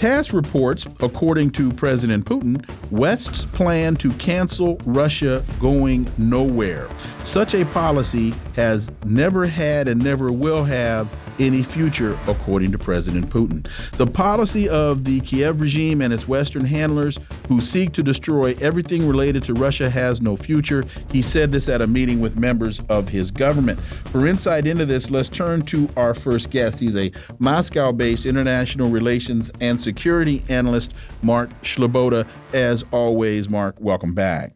TASS reports, according to President Putin, West's plan to cancel Russia going nowhere. Such a policy has never had and never will have any future, according to President Putin. The policy of the Kiev regime and its Western handlers who seek to destroy everything related to Russia has no future. He said this at a meeting with members of his government. For insight into this, let's turn to our first guest. He's a Moscow based international relations and security analyst, Mark Sleboda. As always, Mark, welcome back.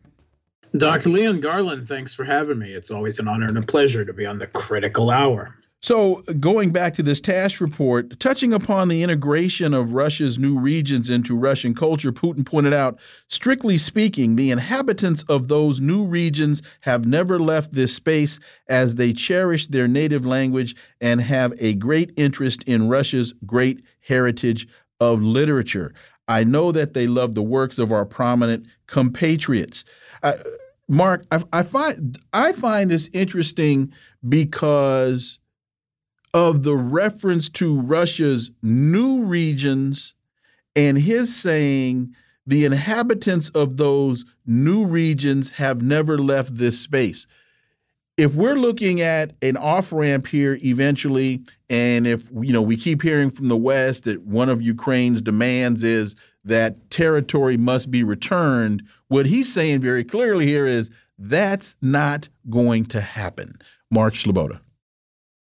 Dr. Leon Garland, thanks for having me. It's always an honor and a pleasure to be on the critical hour. So, going back to this TASS report, touching upon the integration of Russia's new regions into Russian culture, Putin pointed out, strictly speaking, the inhabitants of those new regions have never left this space as they cherish their native language and have a great interest in Russia's great heritage of literature. I know that they love the works of our prominent compatriots. Uh, Mark, I, I find I find this interesting because of the reference to Russia's new regions and his saying the inhabitants of those new regions have never left this space. If we're looking at an off ramp here eventually, and if you know we keep hearing from the West that one of Ukraine's demands is that territory must be returned, what he's saying very clearly here is that's not going to happen. Mark Sleboda.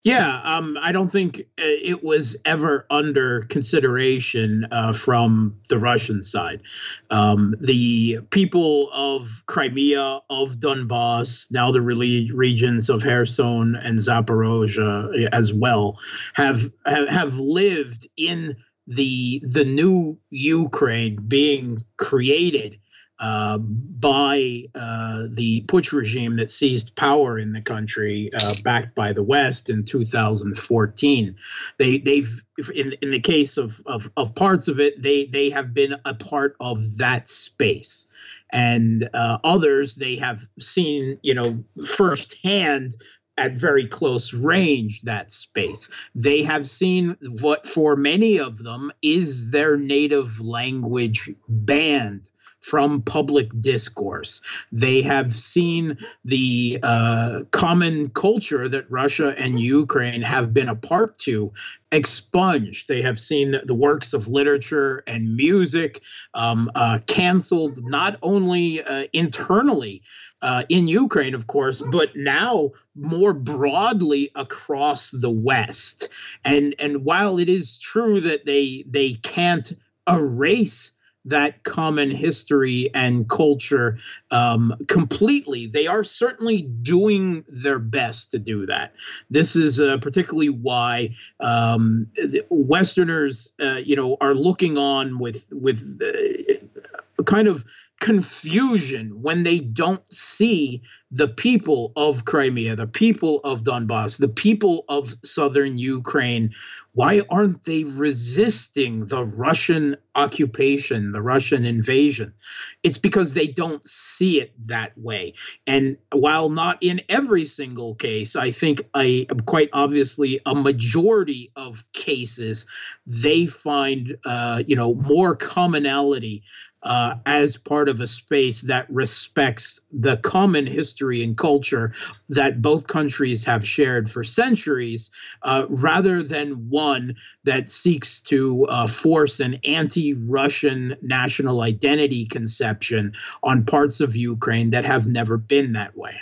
Yeah, um, I don't think uh, it was ever under consideration uh, from the Russian side. Um, the people of Crimea, of Donbass, now the regions of Kherson and Zaporozhye uh, as well, have have lived in the the new Ukraine being created uh, by uh, the Putsch regime that seized power in the country, uh, backed by the West in 2014. They, they've, in, in the case of, of, of parts of it, they, they have been a part of that space. And uh, others, they have seen, you know, firsthand at very close range that space. They have seen what for many of them is their native language banned from public discourse. They have seen the uh, common culture that Russia and Ukraine have been a part to expunged. They have seen the, the works of literature and music um, uh, canceled, not only uh, internally uh, in Ukraine, of course, but now more broadly across the West. And and while it is true that they they can't erase that common history and culture um, completely. They are certainly doing their best to do that. This is uh, particularly why um, Westerners, uh, you know, are looking on with with uh, kind of confusion when they don't see the people of Crimea, the people of Donbass, the people of southern Ukraine. Why aren't they resisting the Russian occupation, the Russian invasion? It's because they don't see it that way. And while not in every single case, I think I quite obviously a majority of cases they find uh, you know more commonality uh, as part of a space that respects the common history and culture that both countries have shared for centuries, uh, rather than one that seeks to uh, force an anti Russian national identity conception on parts of Ukraine that have never been that way.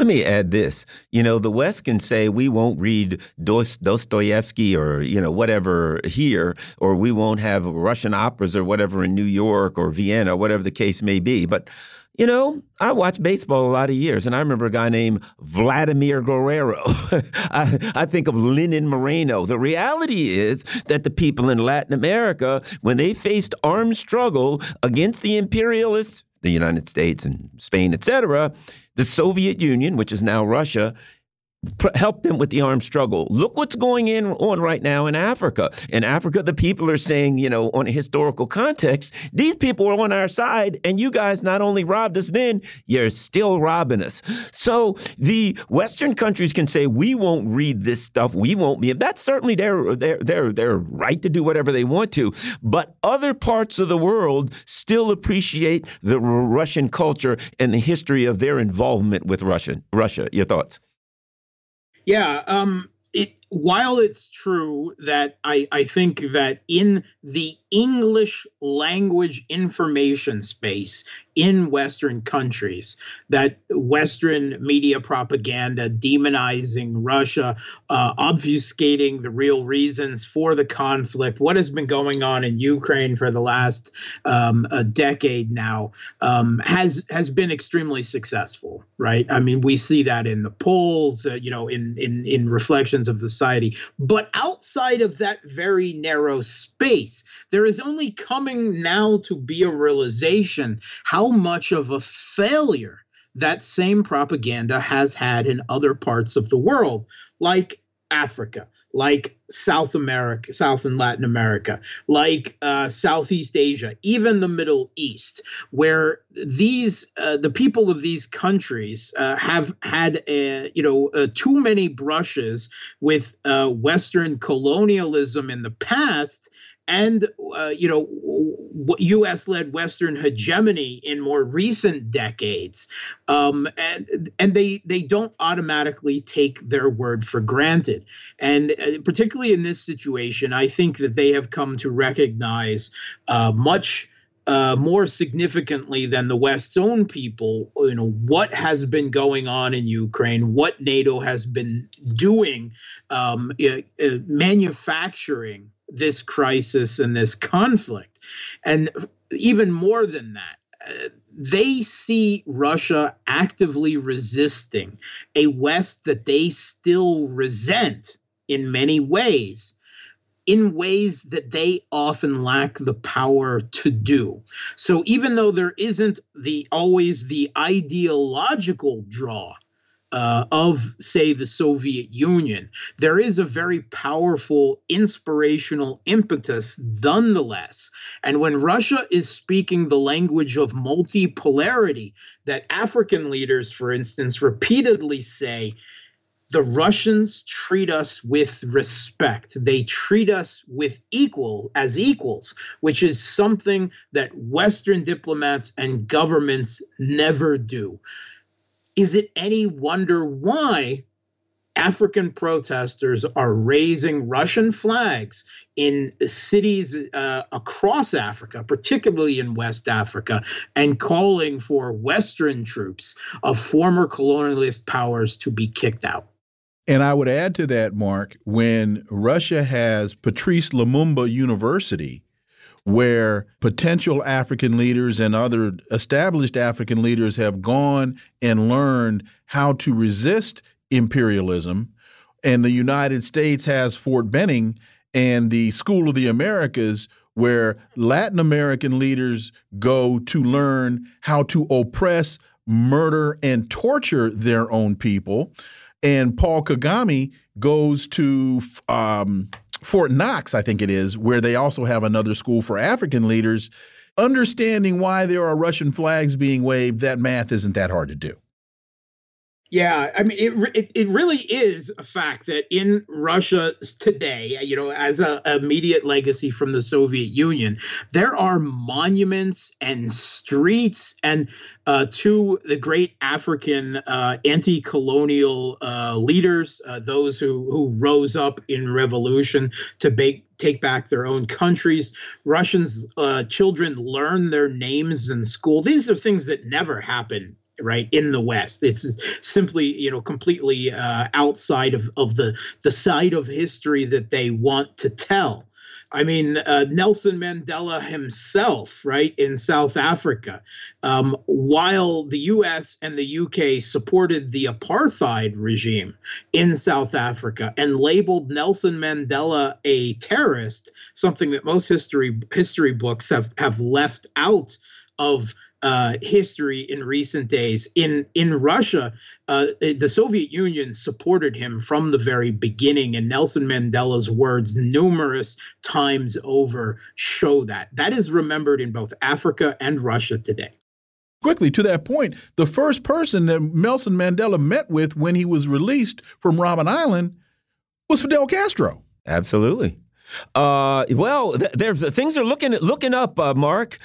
Let me add this. You know, the West can say we won't read Dostoevsky or, you know, whatever here, or we won't have Russian operas or whatever in New York or Vienna, whatever the case may be. But You know, I watched baseball a lot of years, and I remember a guy named Vladimir Guerrero. I, I, think of Lenin Moreno. The reality is that the people in Latin America, when they faced armed struggle against the imperialists, the United States and Spain, etc., the Soviet Union, which is now Russia, help them with the armed struggle. Look what's going in on right now in Africa. In Africa, the people are saying, you know, on a historical context, these people are on our side, and you guys not only robbed us then, you're still robbing us. So the Western countries can say, we won't read this stuff, we won't be. That's certainly their their their their right to do whatever they want to. But other parts of the world still appreciate the Russian culture and the history of their involvement with Russian Russia. Your thoughts? Yeah, um, it while it's true that I, I think that in the English language information space in Western countries, that Western media propaganda demonizing Russia, uh, obfuscating the real reasons for the conflict, what has been going on in Ukraine for the last um, a decade now, um, has has been extremely successful, right? I mean, we see that in the polls, uh, you know, in in in reflections of society. But outside of that very narrow space, there is only coming now to be a realization how much of a failure that same propaganda has had in other parts of the world, like Africa, like South America, South and Latin America, like uh, Southeast Asia, even the Middle East, where these uh, the people of these countries uh, have had a, you know uh, too many brushes with uh, Western colonialism in the past, and uh, you know U.S.-led Western hegemony in more recent decades, um, and and they they don't automatically take their word for granted, and uh, particularly in this situation, I think that they have come to recognize uh, much. Uh, more significantly than the West's own people, you know, what has been going on in Ukraine, what NATO has been doing, um, manufacturing this crisis and this conflict. And even more than that, uh, they see Russia actively resisting a West that they still resent in many ways in ways that they often lack the power to do. So even though there isn't the always the ideological draw uh, of, say, the Soviet Union, there is a very powerful inspirational impetus nonetheless. And when Russia is speaking the language of multipolarity, that African leaders, for instance, repeatedly say, the Russians treat us with respect. They treat us with equal as equals, which is something that Western diplomats and governments never do is it any wonder why African protesters are raising Russian flags in cities uh, across Africa, particularly in West Africa, and calling for Western troops of former colonialist powers to be kicked out. And I would add to that, Mark, when Russia has Patrice Lumumba University, where potential African leaders and other established African leaders have gone and learned how to resist imperialism. And the United States has Fort Benning and the School of the Americas, where Latin American leaders go to learn how to oppress, murder, and torture their own people. And Paul Kagame goes to um, Fort Knox, I think it is, where they also have another school for African leaders. Understanding why there are Russian flags being waved, that math isn't that hard to do. Yeah, I mean, it, it, it really is a fact that in Russia today, you know, as a immediate legacy from the Soviet Union, there are monuments and streets and uh, to the great African uh, anti-colonial uh, leaders, uh, those who who rose up in revolution to make take back their own countries. Russians uh, children learn their names in school. These are things that never happen right in the west. It's simply you know completely uh, outside of, of the the side of history that they want to tell. I mean, uh, Nelson Mandela himself, right, in South Africa, um, while the US and the UK supported the apartheid regime in South Africa and labeled Nelson Mandela a terrorist, something that most history history books have, have left out of uh, history in recent days. In in Russia, uh, the Soviet Union supported him from the very beginning, and Nelson Mandela's words numerous times over show that. That is remembered in both Africa and Russia today. Quickly to that point, the first person that Nelson Mandela met with when he was released from Robben Island was Fidel Castro. Absolutely. Uh, well, th there's things are looking looking up, uh, Mark.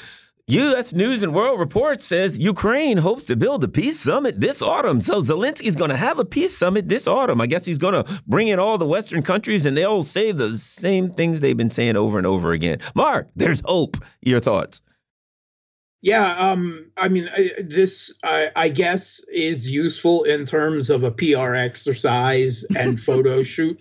U.S. News and World Report says Ukraine hopes to build a peace summit this autumn. So Zelensky's going to have a peace summit this autumn. I guess he's going to bring in all the Western countries and they'll say the same things they've been saying over and over again. Mark, there's hope. Your thoughts? Yeah, um, I mean, this I, I, guess is useful in terms of a PR exercise and photo shoot.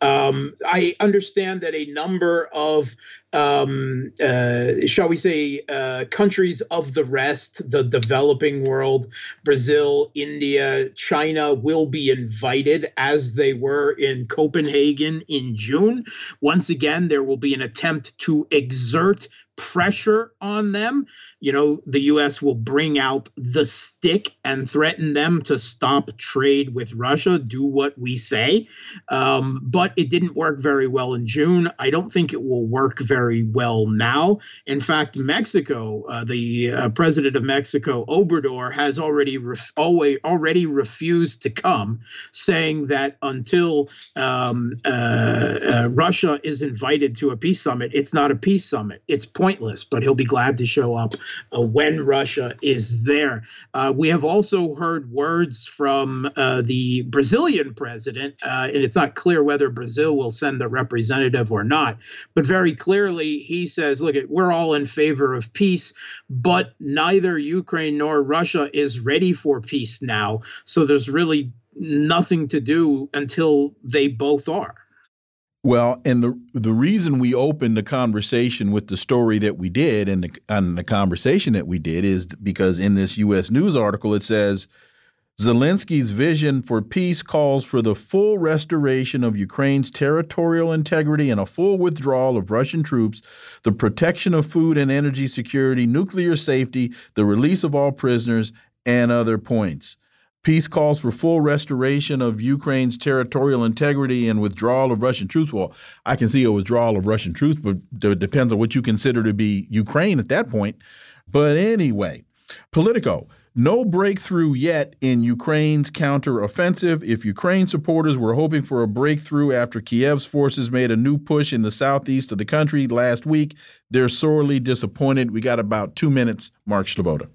Um, I understand that a number of um, uh, shall we say, uh, countries of the rest, the developing world, Brazil, India, China, will be invited as they were in Copenhagen in June. Once again, there will be an attempt to exert pressure on them. You know, the US will bring out the stick and threaten them to stop trade with Russia, do what we say. Um, but it didn't work very well in June. I don't think it will work very very well now. In fact, Mexico, uh, the uh, president of Mexico, Obrador, has already ref- always, already refused to come, saying that until um, uh, uh, Russia is invited to a peace summit, it's not a peace summit. It's pointless, but he'll be glad to show up uh, when Russia is there. Uh, we have also heard words from the Brazilian president, and it's not clear whether Brazil will send the representative or not, but very clearly he says, look, we're all in favor of peace, but neither Ukraine nor Russia is ready for peace now. So there's really nothing to do until they both are. Well, and the the reason we opened the conversation with the story that we did and the and the conversation that we did is because in this U.S. News article it says Zelensky's vision for peace calls for the full restoration of Ukraine's territorial integrity and a full withdrawal of Russian troops, the protection of food and energy security, nuclear safety, the release of all prisoners, and other points. Peace calls for full restoration of Ukraine's territorial integrity and withdrawal of Russian troops. Well, I can see a withdrawal of Russian troops, but it depends on what you consider to be Ukraine at that point. But anyway, Politico. No breakthrough yet in Ukraine's counteroffensive. If Ukraine supporters were hoping for a breakthrough after Kiev's forces made a new push in the southeast of the country last week, they're sorely disappointed. We got about two minutes. Mark Sleboda.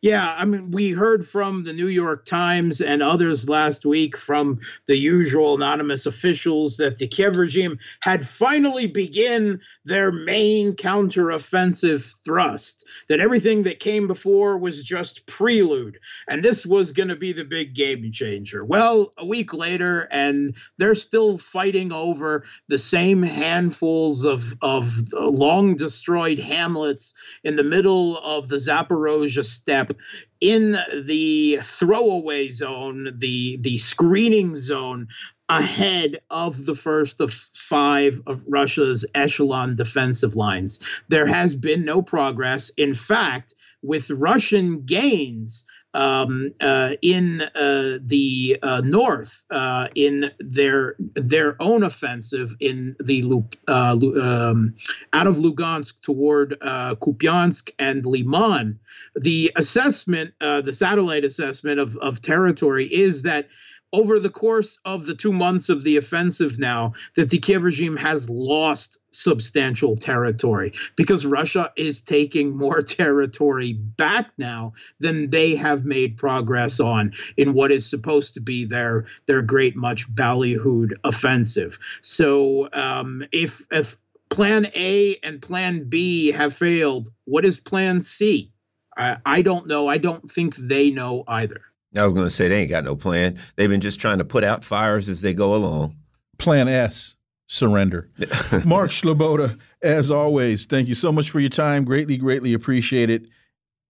Yeah, I mean, we heard from the New York Times and others last week from the usual anonymous officials that the Kiev regime had finally begun their main counteroffensive thrust, that everything that came before was just prelude, and this was going to be the big game changer. Well, a week later, and they're still fighting over the same handfuls of, of long destroyed hamlets in the middle of the Zaporozhye steppe in the throwaway zone, the the screening zone ahead of the first of five of Russia's echelon defensive lines. There has been no progress. In fact, with Russian gains, um, uh, in uh, the uh, north uh, in their their own offensive in the uh, um, out of Lugansk toward uh, Kupiansk and Liman. The assessment, the satellite assessment of, of territory, is that over the course of the two months of the offensive now that the Kiev regime has lost substantial territory because Russia is taking more territory back now than they have made progress on in what is supposed to be their their great much ballyhooed offensive. So um, if if plan A and plan B have failed, what is plan C? I, I don't know. I don't think they know either. I was going to say they ain't got no plan. They've been just trying to put out fires as they go along. Plan S. surrender. Mark Sleboda, as always, thank you so much for your time. Greatly, greatly appreciate it.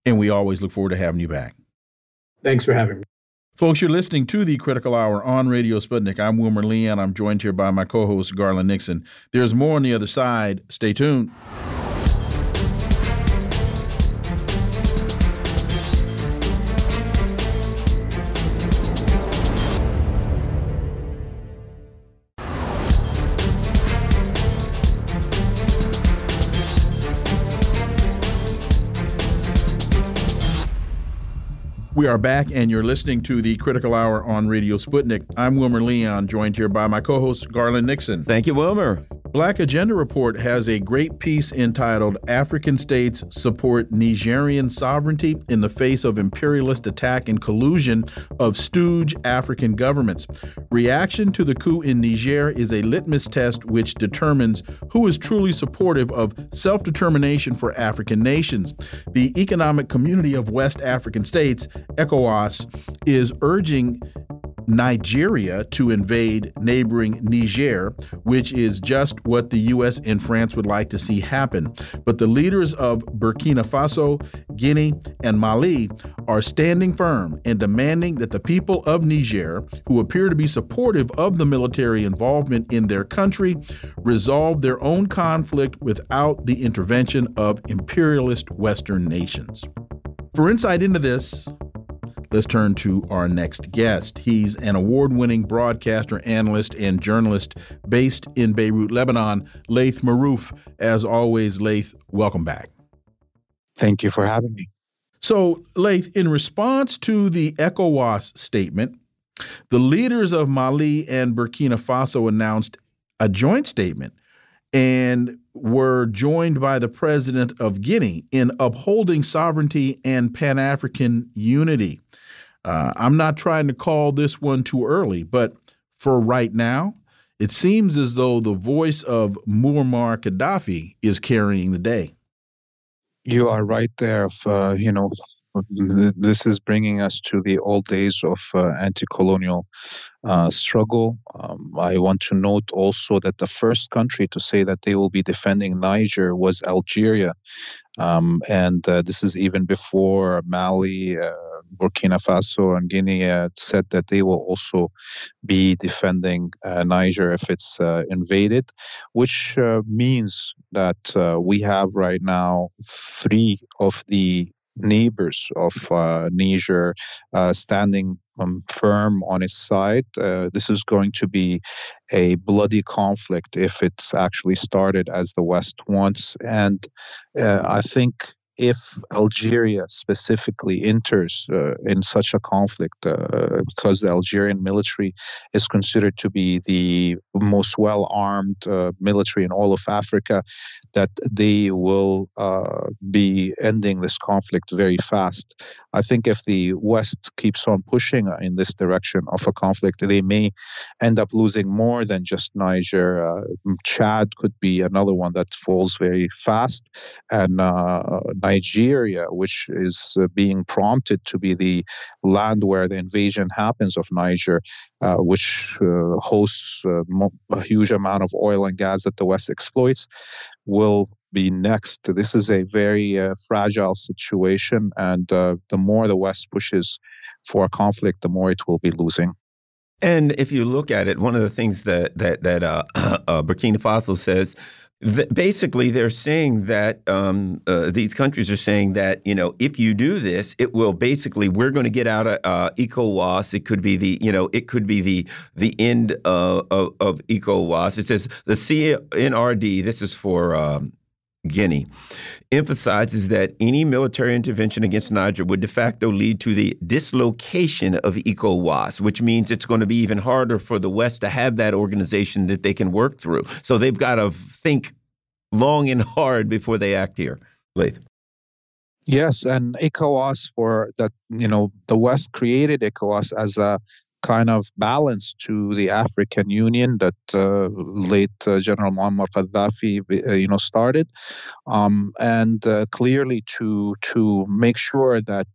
And we always look forward to having you back. Thanks for having me. Folks, you're listening to the Critical Hour on Radio Sputnik. I'm Wilmer Lee, and I'm joined here by my co host, Garland Nixon. There's more on the other side. Stay tuned. We are back, and you're listening to the Critical Hour on Radio Sputnik. I'm Wilmer Leon, joined here by my co host, Garland Nixon. Thank you, Wilmer. Black Agenda Report has a great piece entitled African States Support Nigerian Sovereignty in the Face of Imperialist Attack and Collusion of Stooge African Governments. Reaction to the coup in Niger is a litmus test which determines who is truly supportive of self determination for African nations. The Economic Community of West African States, ECOWAS, is urging Nigeria to invade neighboring Niger, which is just what the U.S. and France would like to see happen. But the leaders of Burkina Faso, Guinea, and Mali are standing firm and demanding that the people of Niger, who appear to be supportive of the military involvement in their country, resolve their own conflict without the intervention of imperialist Western nations. For insight into this, Let's turn to our next guest. He's an award winning broadcaster, analyst, and journalist based in Beirut, Lebanon, Laith Marouf. As always, Laith, welcome back. Thank you for having me. So, Laith, in response to the ECOWAS statement, the leaders of Mali and Burkina Faso announced a joint statement and were joined by the president of Guinea in upholding sovereignty and Pan African unity. Uh, I'm not trying to call this one too early, but for right now, it seems as though the voice of Muammar Gaddafi is carrying the day. You are right there. uh, you know, this is bringing us to the old days of uh, anti-colonial uh, struggle. Um, I want to note also that the first country to say that they will be defending Niger was Algeria, um, and uh, this is even before Mali. Uh, Burkina Faso and Guinea said that they will also be defending uh, Niger if it's uh, invaded, which means that we have right now three of the neighbors of uh, Niger uh, standing um, firm on its side. Uh, this is going to be a bloody conflict if it's actually started as the West wants. And I think if Algeria specifically enters uh, in such a conflict, uh, because the Algerian military is considered to be the most well armed uh, military in all of Africa, that they will uh, be ending this conflict very fast. I think if the West keeps on pushing in this direction of a conflict, they may end up losing more than just Niger. Uh, Chad could be another one that falls very fast, and uh, Nigeria, which is uh, being prompted to be the land where the invasion happens of Niger, uh, which uh, hosts uh, a huge amount of oil and gas that the West exploits, will be next. This is a very uh, fragile situation, and uh, the more the West pushes for a conflict, the more it will be losing. And if you look at it, one of the things that that that uh, Burkina Faso says basically they're saying that um, uh, these countries are saying that you know if you do this it will basically we're going to get out of uh, ECOWAS. It could be the you know it could be the the end of, of, of ECOWAS. It says the CNRD this is for um, Guinea, emphasizes that any military intervention against Niger would de facto lead to the dislocation of ECOWAS, which means it's going to be even harder for the West to have that organization that they can work through. So they've got to think long and hard before they act here. Laith. Yes, and ECOWAS for that, you know, the West created ECOWAS as a kind of balance to the African Union that uh, late uh, General Muammar Gaddafi, uh, you know, started, um, and uh, clearly to to make sure that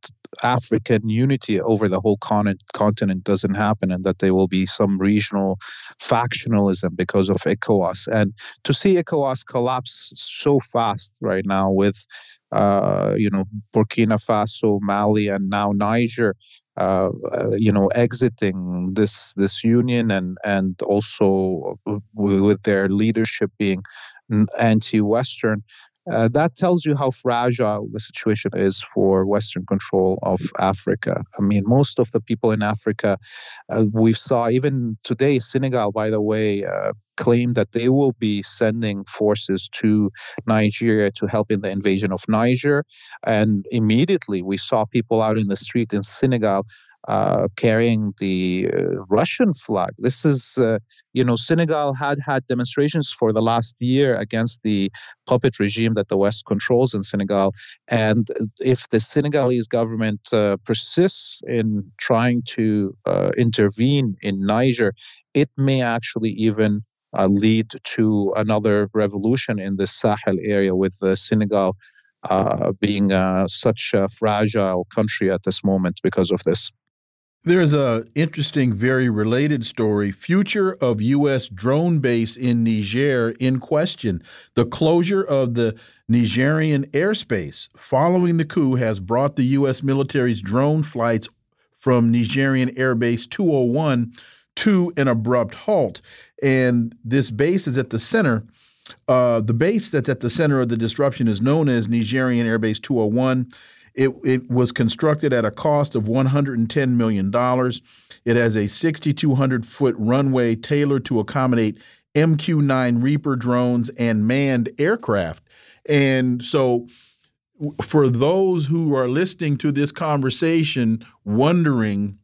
African unity over the whole continent, continent doesn't happen and that there will be some regional factionalism because of ECOWAS. And to see ECOWAS collapse so fast right now with, uh, you know, Burkina Faso, Mali, and now Niger, uh, you know, exiting this this union and and also with their leadership being anti-Western, uh, that tells you how fragile the situation is for Western control of Africa. I mean, most of the people in Africa, uh, we saw even today, Senegal, by the way, uh, claimed that they will be sending forces to Nigeria to help in the invasion of Niger. And immediately we saw people out in the street in Senegal uh, carrying the uh, Russian flag. This is, uh, you know, Senegal had had demonstrations for the last year against the puppet regime that the West controls in Senegal. And if the Senegalese government uh, persists in trying to uh, intervene in Niger, it may actually even lead to another revolution in the Sahel area with Senegal. being such a fragile country at this moment because of this. There's a interesting, very related story. Future of U.S. drone base in Niger in question. The closure of the Nigerian airspace following the coup has brought the U.S. military's drone flights from Nigerian Airbase 201 to an abrupt halt. And this base is at the center. Uh, the base that's at the center of the disruption is known as Nigerian Airbase 201. It, it was constructed at a cost of $110 million. It has a 6,200 foot runway tailored to accommodate MQ 9 Reaper drones and manned aircraft. And so, for those who are listening to this conversation, wondering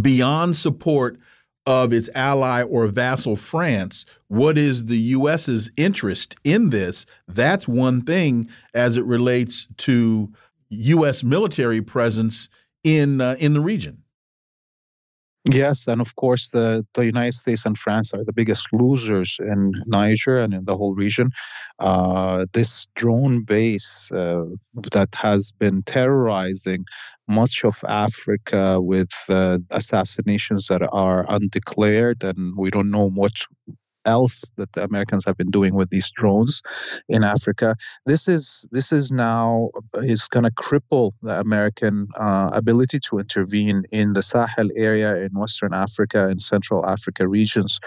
beyond support of its ally or vassal France, what is the U.S.'s interest in this? That's one thing as it relates to U.S. military presence in uh, in the region. Yes, and of course, the, the United States and France are the biggest losers in Niger and in the whole region. Uh, this drone base uh, that has been terrorizing much of Africa with uh, assassinations that are undeclared, and we don't know much else that the Americans have been doing with these drones in Africa. This is this is now is going to cripple the American uh, ability to intervene in the Sahel area in Western Africa and Central Africa regions,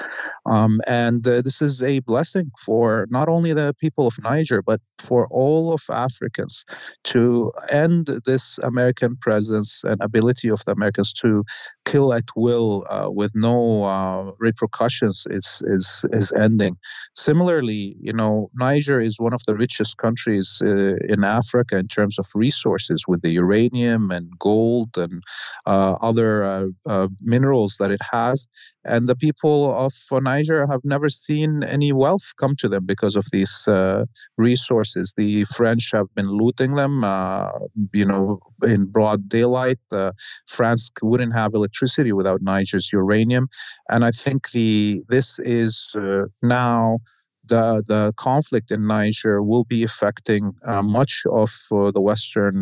um, and uh, this is a blessing for not only the people of Niger but for all of Africans to end this American presence and ability of the Americans to kill at will uh, with no uh, repercussions is is is ending. Similarly, you know, Niger is one of the richest countries uh, in Africa in terms of resources, with the uranium and gold and uh, other uh, uh, minerals that it has. And the people of Niger have never seen any wealth come to them because of these uh, resources. The French have been looting them, uh, you know, in broad daylight. Uh, France wouldn't have electricity without Niger's uranium, and I think the this is uh, now the the conflict in Niger will be affecting uh, much of uh, the Western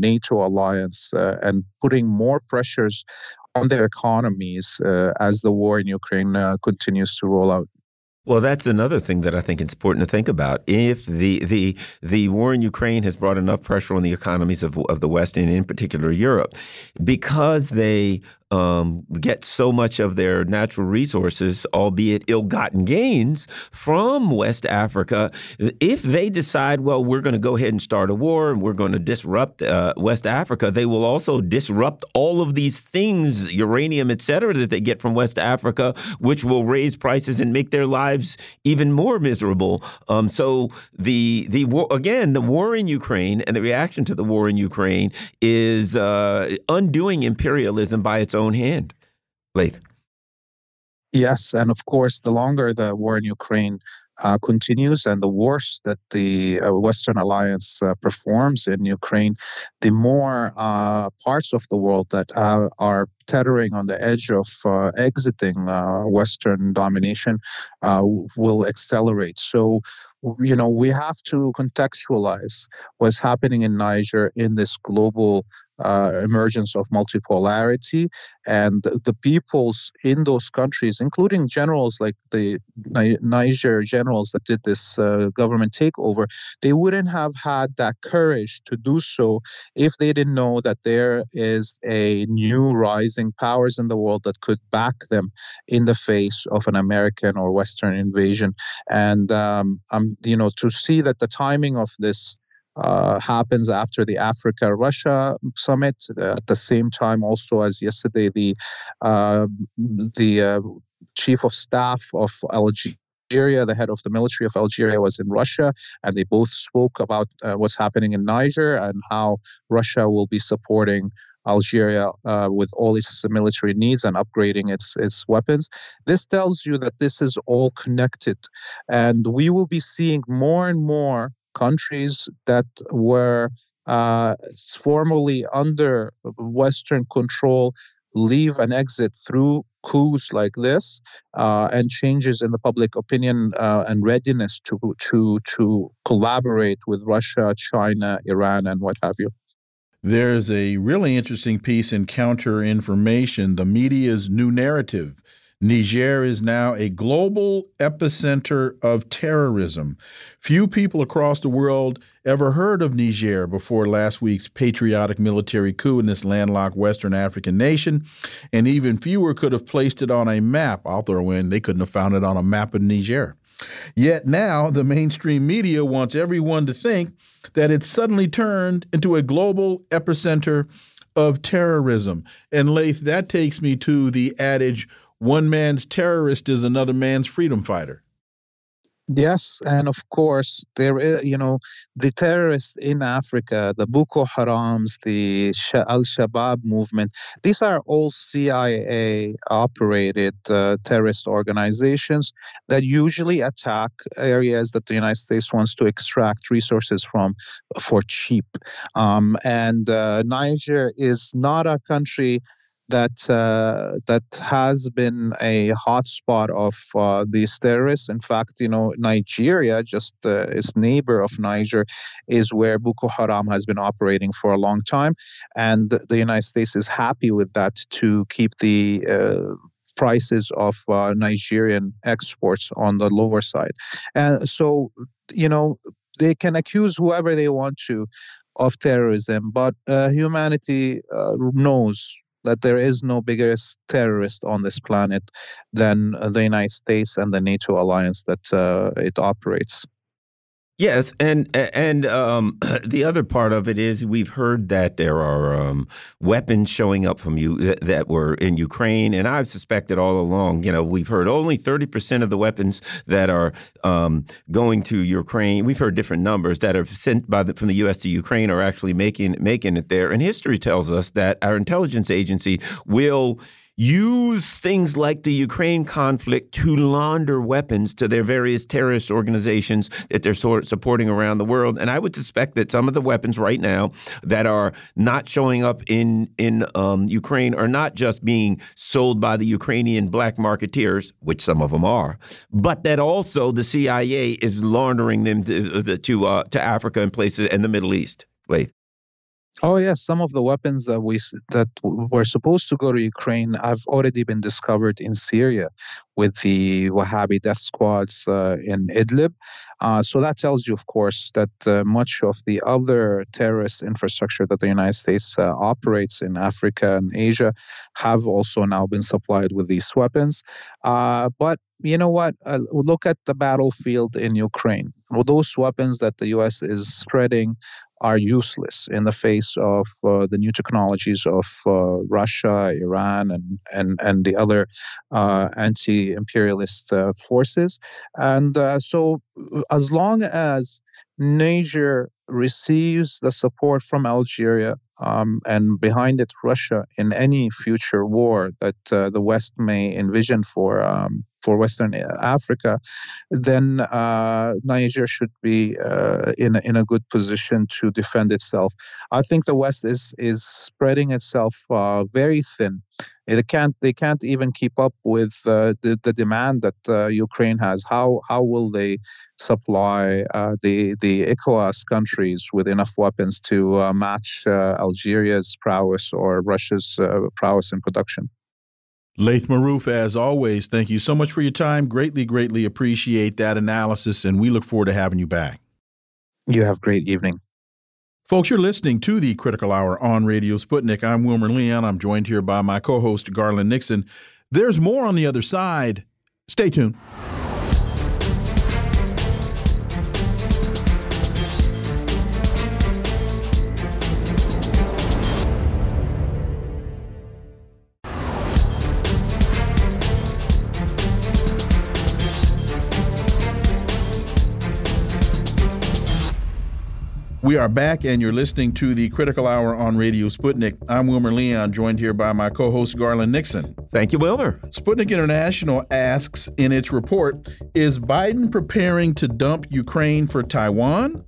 NATO alliance and putting more pressures on their economies uh, as the war in Ukraine uh, continues to roll out. Well, that's another thing that I think it's important to think about. If the the the war in Ukraine has brought enough pressure on the economies of of the West and in particular Europe, because they um, get so much of their natural resources, albeit ill-gotten gains, from West Africa. If they decide, well, we're going to go ahead and start a war and we're going to disrupt uh, West Africa, they will also disrupt all of these things, uranium, et cetera, that they get from West Africa, which will raise prices and make their lives even more miserable. Um, so the the war again, the war in Ukraine and the reaction to the war in Ukraine is uh, undoing imperialism by its own own hand. Laith. Yes, and of course, the longer the war in Ukraine uh, continues and the worse that the uh, Western alliance uh, performs in Ukraine, the more uh, parts of the world that uh, are teetering on the edge of uh, exiting uh, Western domination uh, will accelerate. So, you know, we have to contextualize what's happening in Niger in this global uh, emergence of multipolarity and the peoples in those countries, including generals like the Niger generals that did this uh, government takeover, they wouldn't have had that courage to do so if they didn't know that there is a new powers in the world that could back them in the face of an American or Western invasion. And um, um, you know, to see that the timing of this uh, happens after the Africa Russia summit. Uh, at the same time, also as yesterday, the uh, the chief of staff of Algeria, the head of the military of Algeria, was in Russia, and they both spoke about uh, what's happening in Niger and how Russia will be supporting Algeria uh, with all its military needs and upgrading its its weapons. This tells you that this is all connected, and we will be seeing more and more countries that were uh, formerly under Western control leave and exit through coups like this uh, and changes in the public opinion uh, and readiness to to to collaborate with Russia, China, Iran, and what have you. There's a really interesting piece in Counter Information, the media's new narrative Niger is now a global epicenter of terrorism. Few people across the world ever heard of Niger before last week's patriotic military coup in this landlocked Western African nation, and even fewer could have placed it on a map. I'll throw in, they couldn't have found it on a map of Niger. Yet now the mainstream media wants everyone to think that it's suddenly turned into a global epicenter of terrorism. And Laith, that takes me to the adage one man's terrorist is another man's freedom fighter. Yes, and of course there is, you know, the terrorists in Africa, the Boko Harams, the Al Shabaab movement. These are all CIA operated uh, terrorist organizations that usually attack areas that the United States wants to extract resources from for cheap. Um, and uh, Niger is not a country that uh, that has been a hotspot of uh, these terrorists. In fact, you know, Nigeria, just uh, its neighbor of Niger, is where Boko Haram has been operating for a long time, and the United States is happy with that to keep the uh, prices of uh, Nigerian exports on the lower side. And so, you know, they can accuse whoever they want to of terrorism, but uh, humanity uh, knows that there is no bigger terrorist on this planet than the United States and the NATO alliance that uh, it operates. Yes, and and um, the other part of it is we've heard that there are um, weapons showing up from you that, that, were in Ukraine, and I've suspected all along. You know, we've heard only thirty percent of the weapons that are um, going to Ukraine. We've heard different numbers that are sent by the, from the U.S. to Ukraine are actually making making it there. And history tells us that our intelligence agency will use things like the Ukraine conflict to launder weapons to their various terrorist organizations that they're sort supporting around the world. And I would suspect that some of the weapons right now that are not showing up in in um, Ukraine are not just being sold by the Ukrainian black marketeers, which some of them are, but that also the CIA is laundering them to to, uh, to Africa and places in the Middle East. Laith. Oh yes, some of the weapons that we that were supposed to go to Ukraine have already been discovered in Syria with the Wahhabi death squads uh, in Idlib. Uh, so that tells you, of course, that uh, much of the other terrorist infrastructure that the United States uh, operates in Africa and Asia have also now been supplied with these weapons. Uh, but you know what? Uh, look at the battlefield in Ukraine. Well, those weapons that the U.S. is spreading are useless in the face of uh, the new technologies of uh, Russia, Iran, and and and the other uh, anti-imperialist uh, forces. And uh, so, as long as Niger receives the support from Algeria um, and behind it Russia in any future war that uh, the West may envision for um, for Western Africa, then uh, Niger should be uh, in a, in a good position to defend itself. I think the West is is spreading itself uh, very thin. They can't they can't even keep up with uh, the the demand that uh, Ukraine has. How how will they supply uh, the the ECOWAS countries with enough weapons to uh, match uh, Algeria's prowess or Russia's uh, prowess in production? Laith Marouf, as always, thank you so much for your time. Greatly, greatly appreciate that analysis, and we look forward to having you back. You have a great evening. Folks, you're listening to the Critical Hour on Radio Sputnik. I'm Wilmer Leon. I'm joined here by my co host, Garland Nixon. There's more on the other side. Stay tuned. We are back, and you're listening to the Critical Hour on Radio Sputnik. I'm Wilmer Leon, joined here by my co host, Garland Nixon. Thank you, Wilmer. Sputnik International asks in its report Is Biden preparing to dump Ukraine for Taiwan?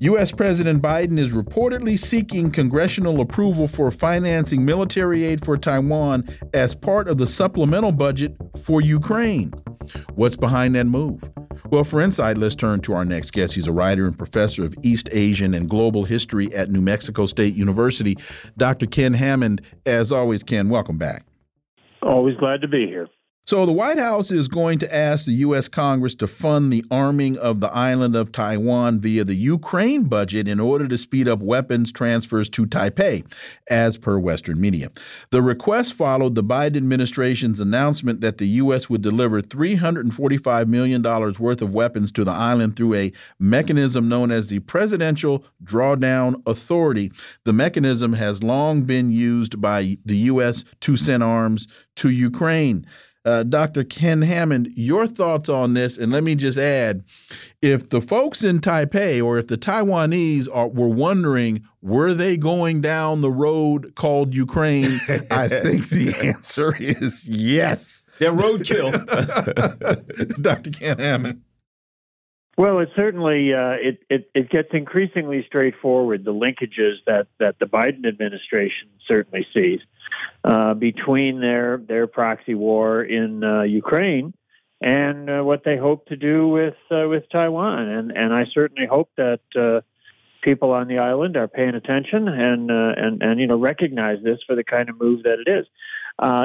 U.S. President Biden is reportedly seeking congressional approval for financing military aid for Taiwan as part of the supplemental budget for Ukraine. What's behind that move? Well, for insight, let's turn to our next guest. He's a writer and professor of East Asian and Global History at New Mexico State University, Dr. Ken Hammond. As always, Ken, welcome back. Always glad to be here. So, the White House is going to ask the U.S. Congress to fund the arming of the island of Taiwan via the Ukraine budget in order to speed up weapons transfers to Taipei, as per Western media. The request followed the Biden administration's announcement that the U.S. would deliver $345 million worth of weapons to the island through a mechanism known as the Presidential Drawdown Authority. The mechanism has long been used by the U.S. to send arms to Ukraine. Uh, Dr. Ken Hammond, your thoughts on this, and let me just add, if the folks in Taipei or if the Taiwanese are were wondering were they going down the road called Ukraine, I think the answer is yes. They're roadkill. Dr. Ken Hammond. Well, it certainly uh, it, it, it gets increasingly straightforward. The linkages that that the Biden administration certainly sees uh, between their their proxy war in uh, Ukraine and uh, what they hope to do with uh, with Taiwan, and and I certainly hope that uh, people on the island are paying attention and and and you know recognize this for the kind of move that it is.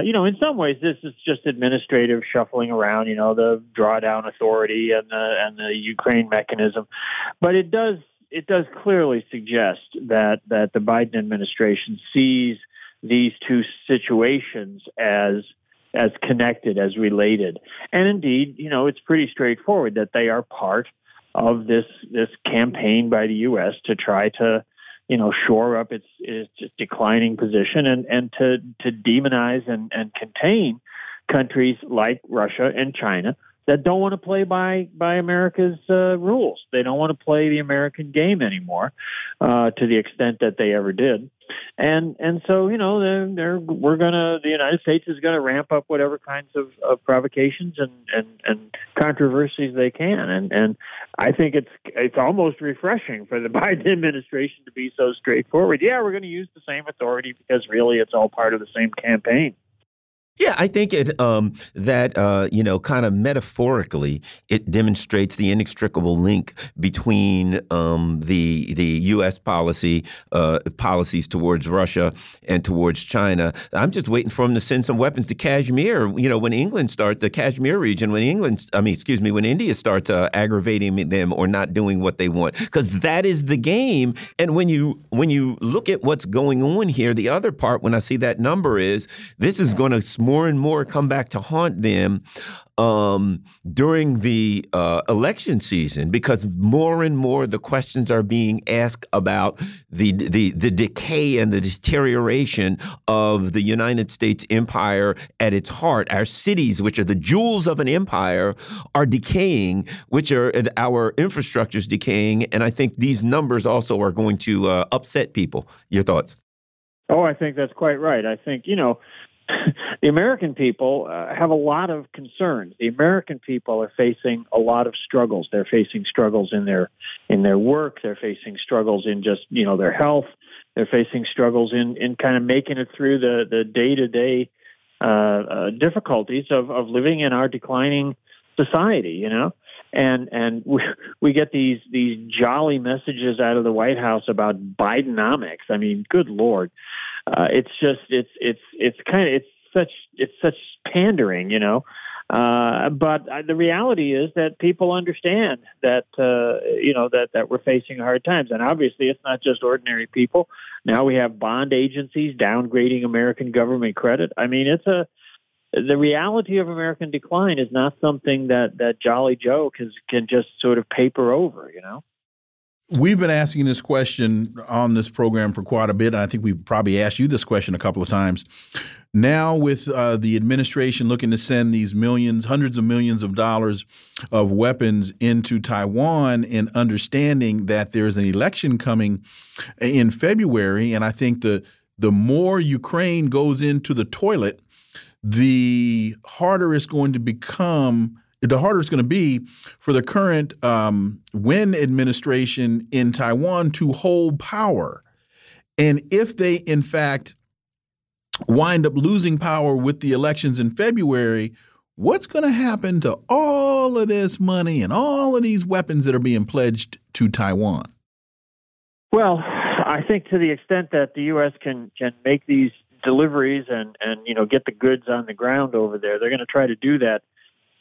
You know, in some ways, this is just administrative shuffling around. You know, the drawdown authority and the and the Ukraine mechanism, but it does it does clearly suggest that that the Biden administration sees these two situations as as connected, as related, and indeed, you know, it's pretty straightforward that they are part of this this campaign by the U.S. to try to you know, shore up its, its declining position and, and to, to demonize and, and contain countries like Russia and China that don't want to play by by America's uh, rules. They don't want to play the American game anymore, uh, to the extent that they ever did. And and so you know they're, they're we're gonna the United States is gonna ramp up whatever kinds of, of provocations and, and and controversies they can. And and I think it's it's almost refreshing for the Biden administration to be so straightforward. Yeah, we're to use the same authority because really it's all part of the same campaign. Yeah, I think it um, that uh, you know, kind of metaphorically, it demonstrates the inextricable link between um, the the U.S. policy uh, policies towards Russia and towards China. I'm just waiting for them to send some weapons to Kashmir. You know, when England starts the Kashmir region, when England, I mean, excuse me, when India starts uh, aggravating them or not doing what they want, because that is the game. And when you when you look at what's going on here, the other part, when I see that number is this is going to more and more come back to haunt them um, during the uh, election season because more and more the questions are being asked about the, the the decay and the deterioration of the United States empire at its heart. Our cities, which are the jewels of an empire, are decaying, which are our infrastructure is decaying, and I think these numbers also are going to uh, upset people. Your thoughts? Oh, I think that's quite right. I think you know the American people uh, have a lot of concerns. The American people are facing a lot of struggles. They're facing struggles in their in their work. They're facing struggles in just you know their health. They're facing struggles in in kind of making it through the the day to day difficulties of of living in our declining society. You know, and and we we get these these jolly messages out of the White House about Bidenomics. I mean, good lord uh, it's just it's it's it's kind of it's such it's such pandering, you know. Uh, but uh, the reality is that people understand that uh, you know that that we're facing hard times, and obviously it's not just ordinary people. Now we have bond agencies downgrading American government credit. I mean, it's a the reality of American decline is not something that that Jolly Joe can can just sort of paper over, you know. We've been asking this question on this program for quite a bit, and I think we've probably asked you this question a couple of times. Now, with uh, the administration looking to send these millions, hundreds of millions of dollars of weapons into Taiwan, and understanding that there's an election coming in February, and I think the the more Ukraine goes into the toilet, the harder it's going to become the harder it's going to be for the current um, Wen administration in Taiwan to hold power. And if they, in fact, wind up losing power with the elections in February, what's going to happen to all of this money and all of these weapons that are being pledged to Taiwan? Well, I think to the extent that the U.S. can can make these deliveries and and you know get the goods on the ground over there, they're going to try to do that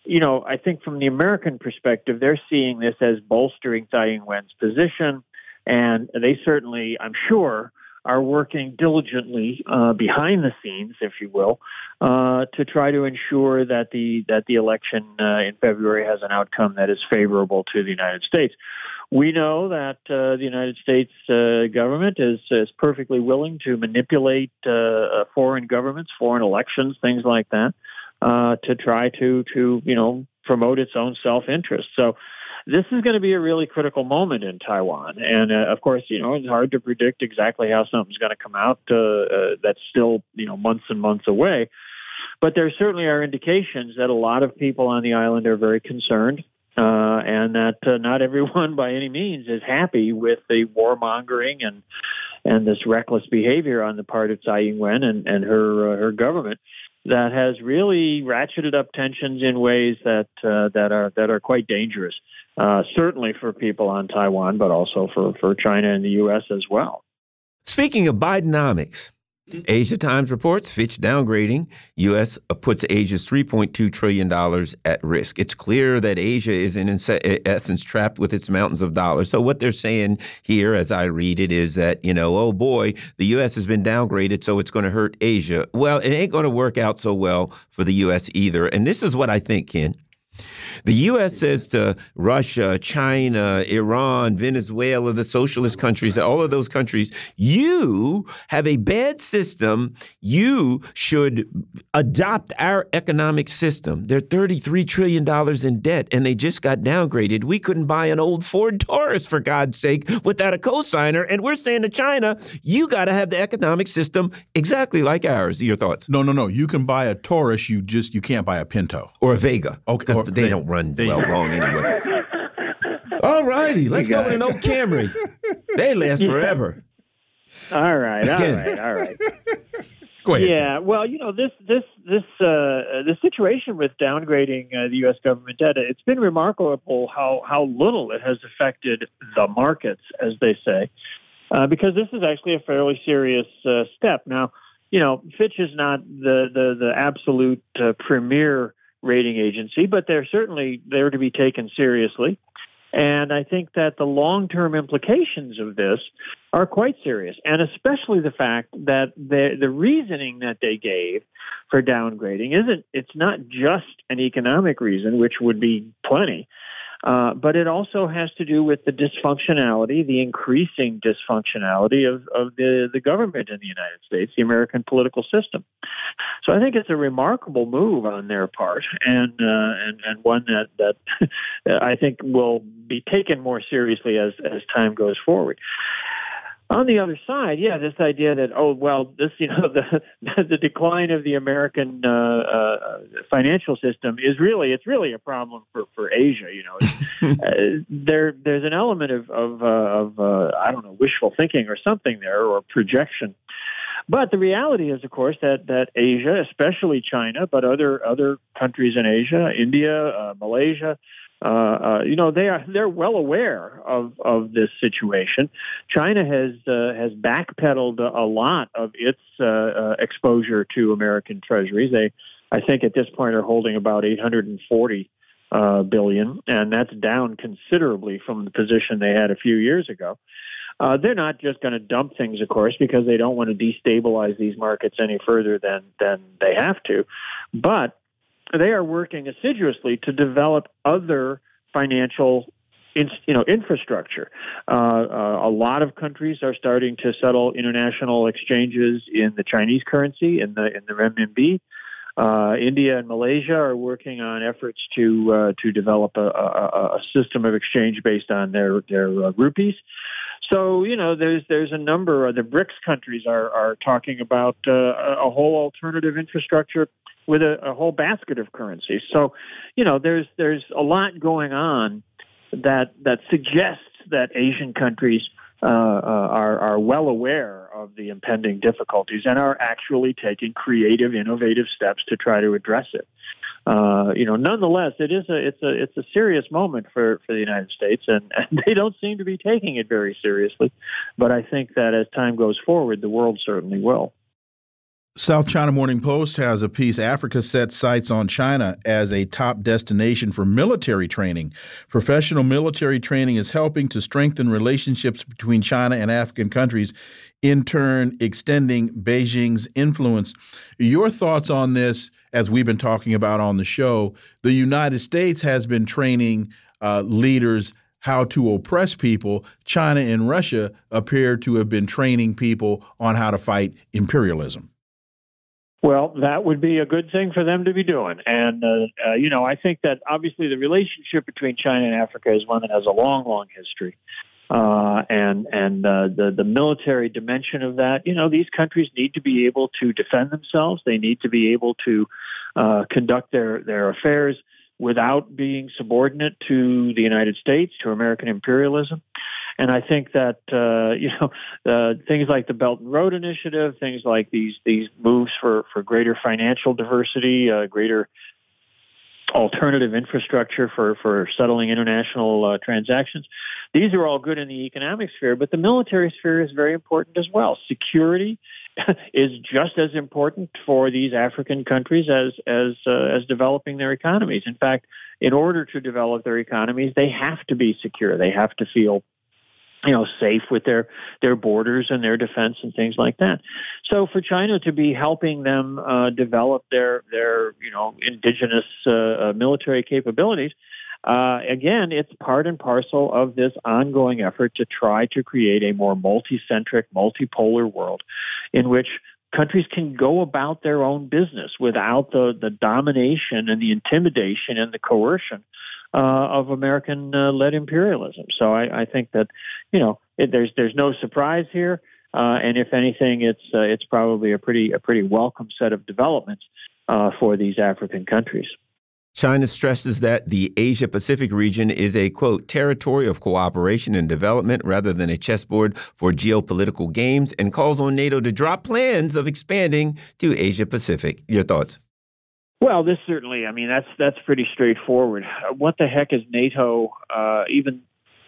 you know, I think from the American perspective, they're seeing this as bolstering Tsai Ing-wen's position, and they certainly, I'm sure, are working diligently uh, behind the scenes, if you will, uh, to try to ensure that the that the election uh, in February has an outcome that is favorable to the United States. We know that uh, the United States uh, government is is perfectly willing to manipulate uh, foreign governments, foreign elections, things like that uh, to try to to you know promote its own self interest. So this is going to be a really critical moment in Taiwan, and uh, of course, you know it's hard to predict exactly how something's going to come out. Uh, uh, that's still you know months and months away. But there certainly are indications that a lot of people on the island are very concerned, uh, and that uh, not everyone by any means is happy with the warmongering and and this reckless behavior on the part of Tsai Ing-wen and, and her uh, her government that has really ratcheted up tensions in ways that uh, that are that are quite dangerous. Uh, certainly for people on Taiwan, but also for for China and the U.S. as well. Speaking of Bidenomics, Asia Times reports Fitch downgrading U.S. puts Asia's $3.2 trillion at risk. It's clear that Asia is, in eh, essence, trapped with its mountains of dollars. So, what they're saying here, as I read it, is that, you know, oh boy, the U.S. has been downgraded, so it's going to hurt Asia. Well, it ain't going to work out so well for the U.S. either. And this is what I think, Ken. The U.S. says to Russia, China, Iran, Venezuela, the socialist countries, all of those countries, you have a bad system. You should adopt our economic system. They're $33 trillion in debt and they just got downgraded. We couldn't buy an old Ford Taurus, for God's sake, without a cosigner. And we're saying to China, you got to have the economic system exactly like ours. Your thoughts? No, no, no. You can buy a Taurus. You just you can't buy a Pinto or a Vega. Okay, or, they, they don't run they, well long anyway. All righty, let's go with an old Camry. They last forever. All right, all right, all right. Go ahead. Yeah, well, you know this this this uh, the situation with downgrading uh, the U.S. government debt. It's been remarkable how how little it has affected the markets, as they say, uh, because this is actually a fairly serious uh, step. Now, you know, Fitch is not the the the absolute uh, premier rating agency, but they're certainly there to be taken seriously. And I think that the long term implications of this are quite serious, and especially the fact that the, the reasoning that they gave for downgrading isn't, it's not just an economic reason, which would be plenty. Uh, but it also has to do with the dysfunctionality, the increasing dysfunctionality of, of the, the government in the United States, the American political system. So I think it's a remarkable move on their part, and uh, and, and one that that I think will be taken more seriously as as time goes forward. On the other side, yeah, this idea that oh well, this you know the the decline of the American uh, uh, financial system is really it's really a problem for, for Asia. You know, uh, there there's an element of of, uh, of uh, I don't know wishful thinking or something there or projection. But the reality is, of course, that that Asia, especially China, but other other countries in Asia, India, uh, Malaysia, uh, uh, you know, they are they're well aware of of this situation. China has uh, has backpedaled a lot of its uh, exposure to American treasuries. They, I think, at this point are holding about 840 uh, billion, and that's down considerably from the position they had a few years ago. Uh, they're not just going to dump things, of course, because they don't want to destabilize these markets any further than than they have to. But they are working assiduously to develop other financial in, you know infrastructure. Uh, uh, a lot of countries are starting to settle international exchanges in the Chinese currency, in the in the renminbi. Uh, India and Malaysia are working on efforts to uh, to develop a, a, a, system of exchange based on their their uh, rupees. So you know, there's there's a number. of The BRICS countries are are talking about uh, a whole alternative infrastructure with a, a whole basket of currencies. So, you know, there's there's a lot going on that that suggests that Asian countries uh, uh, are are well aware of the impending difficulties and are actually taking creative, innovative steps to try to address it. Uh, you know, nonetheless, it is a it's a it's a serious moment for for the United States, and, and they don't seem to be taking it very seriously. But I think that as time goes forward, the world certainly will. South China Morning Post has a piece Africa sets sights on China as a top destination for military training. Professional military training is helping to strengthen relationships between China and African countries, in turn, extending Beijing's influence. Your thoughts on this, as we've been talking about on the show? The United States has been training uh, leaders how to oppress people. China and Russia appear to have been training people on how to fight imperialism. Well, that would be a good thing for them to be doing. And, uh, uh, you know, I think that obviously the relationship between China and Africa is one that has a long, long history. Uh, and and uh, the the military dimension of that, you know, these countries need to be able to defend themselves. They need to be able to uh, conduct their their affairs without being subordinate to the United States, to American imperialism. And I think that uh, you know uh, things like the Belt and Road Initiative, things like these these moves for for greater financial diversity, uh, greater alternative infrastructure for, for settling international uh, transactions. These are all good in the economic sphere, but the military sphere is very important as well. Security is just as important for these African countries as as uh, as developing their economies. In fact, in order to develop their economies, they have to be secure. They have to feel you know, safe with their their borders and their defense and things like that. So for China to be helping them uh, develop their their you know indigenous uh, uh, military capabilities, uh, again, it's part and parcel of this ongoing effort to try to create a more multi-centric, multipolar world in which countries can go about their own business without the, the domination and the intimidation and the coercion uh, of American-led uh, imperialism. So I, I, think that you know it, there's there's no surprise here, uh, and if anything, it's uh, it's probably a pretty a pretty welcome set of developments uh, for these African countries. China stresses that the Asia Pacific region is a quote territory of cooperation and development rather than a chessboard for geopolitical games and calls on NATO to drop plans of expanding to Asia Pacific. Your thoughts? Well, this certainly, I mean, that's that's pretty straightforward. What the heck is NATO? Uh, even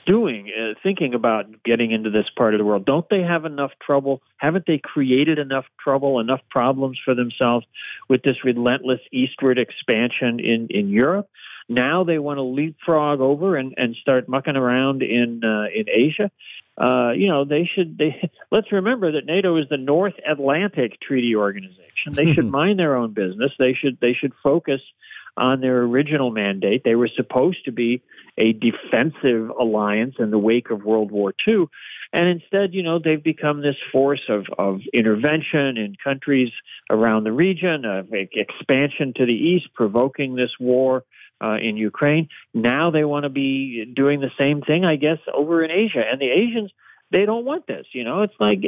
doing, uh, thinking about getting into this part of the world? Don't they have enough trouble? Haven't they created enough trouble, enough problems for themselves with this relentless eastward expansion in, in Europe? Now they want to leapfrog over and, and start mucking around in uh, in Asia. Uh, you know, they should. They let's remember that NATO is the North Atlantic Treaty Organization. They should mind their own business. They should they should focus on their original mandate. They were supposed to be a defensive alliance in the wake of World War II. And instead, you know, they've become this force of, of intervention in countries around the region, of expansion to the east, provoking this war uh, in Ukraine. Now they want to be doing the same thing, I guess, over in Asia. And the Asians, they don't want this. You know, it's like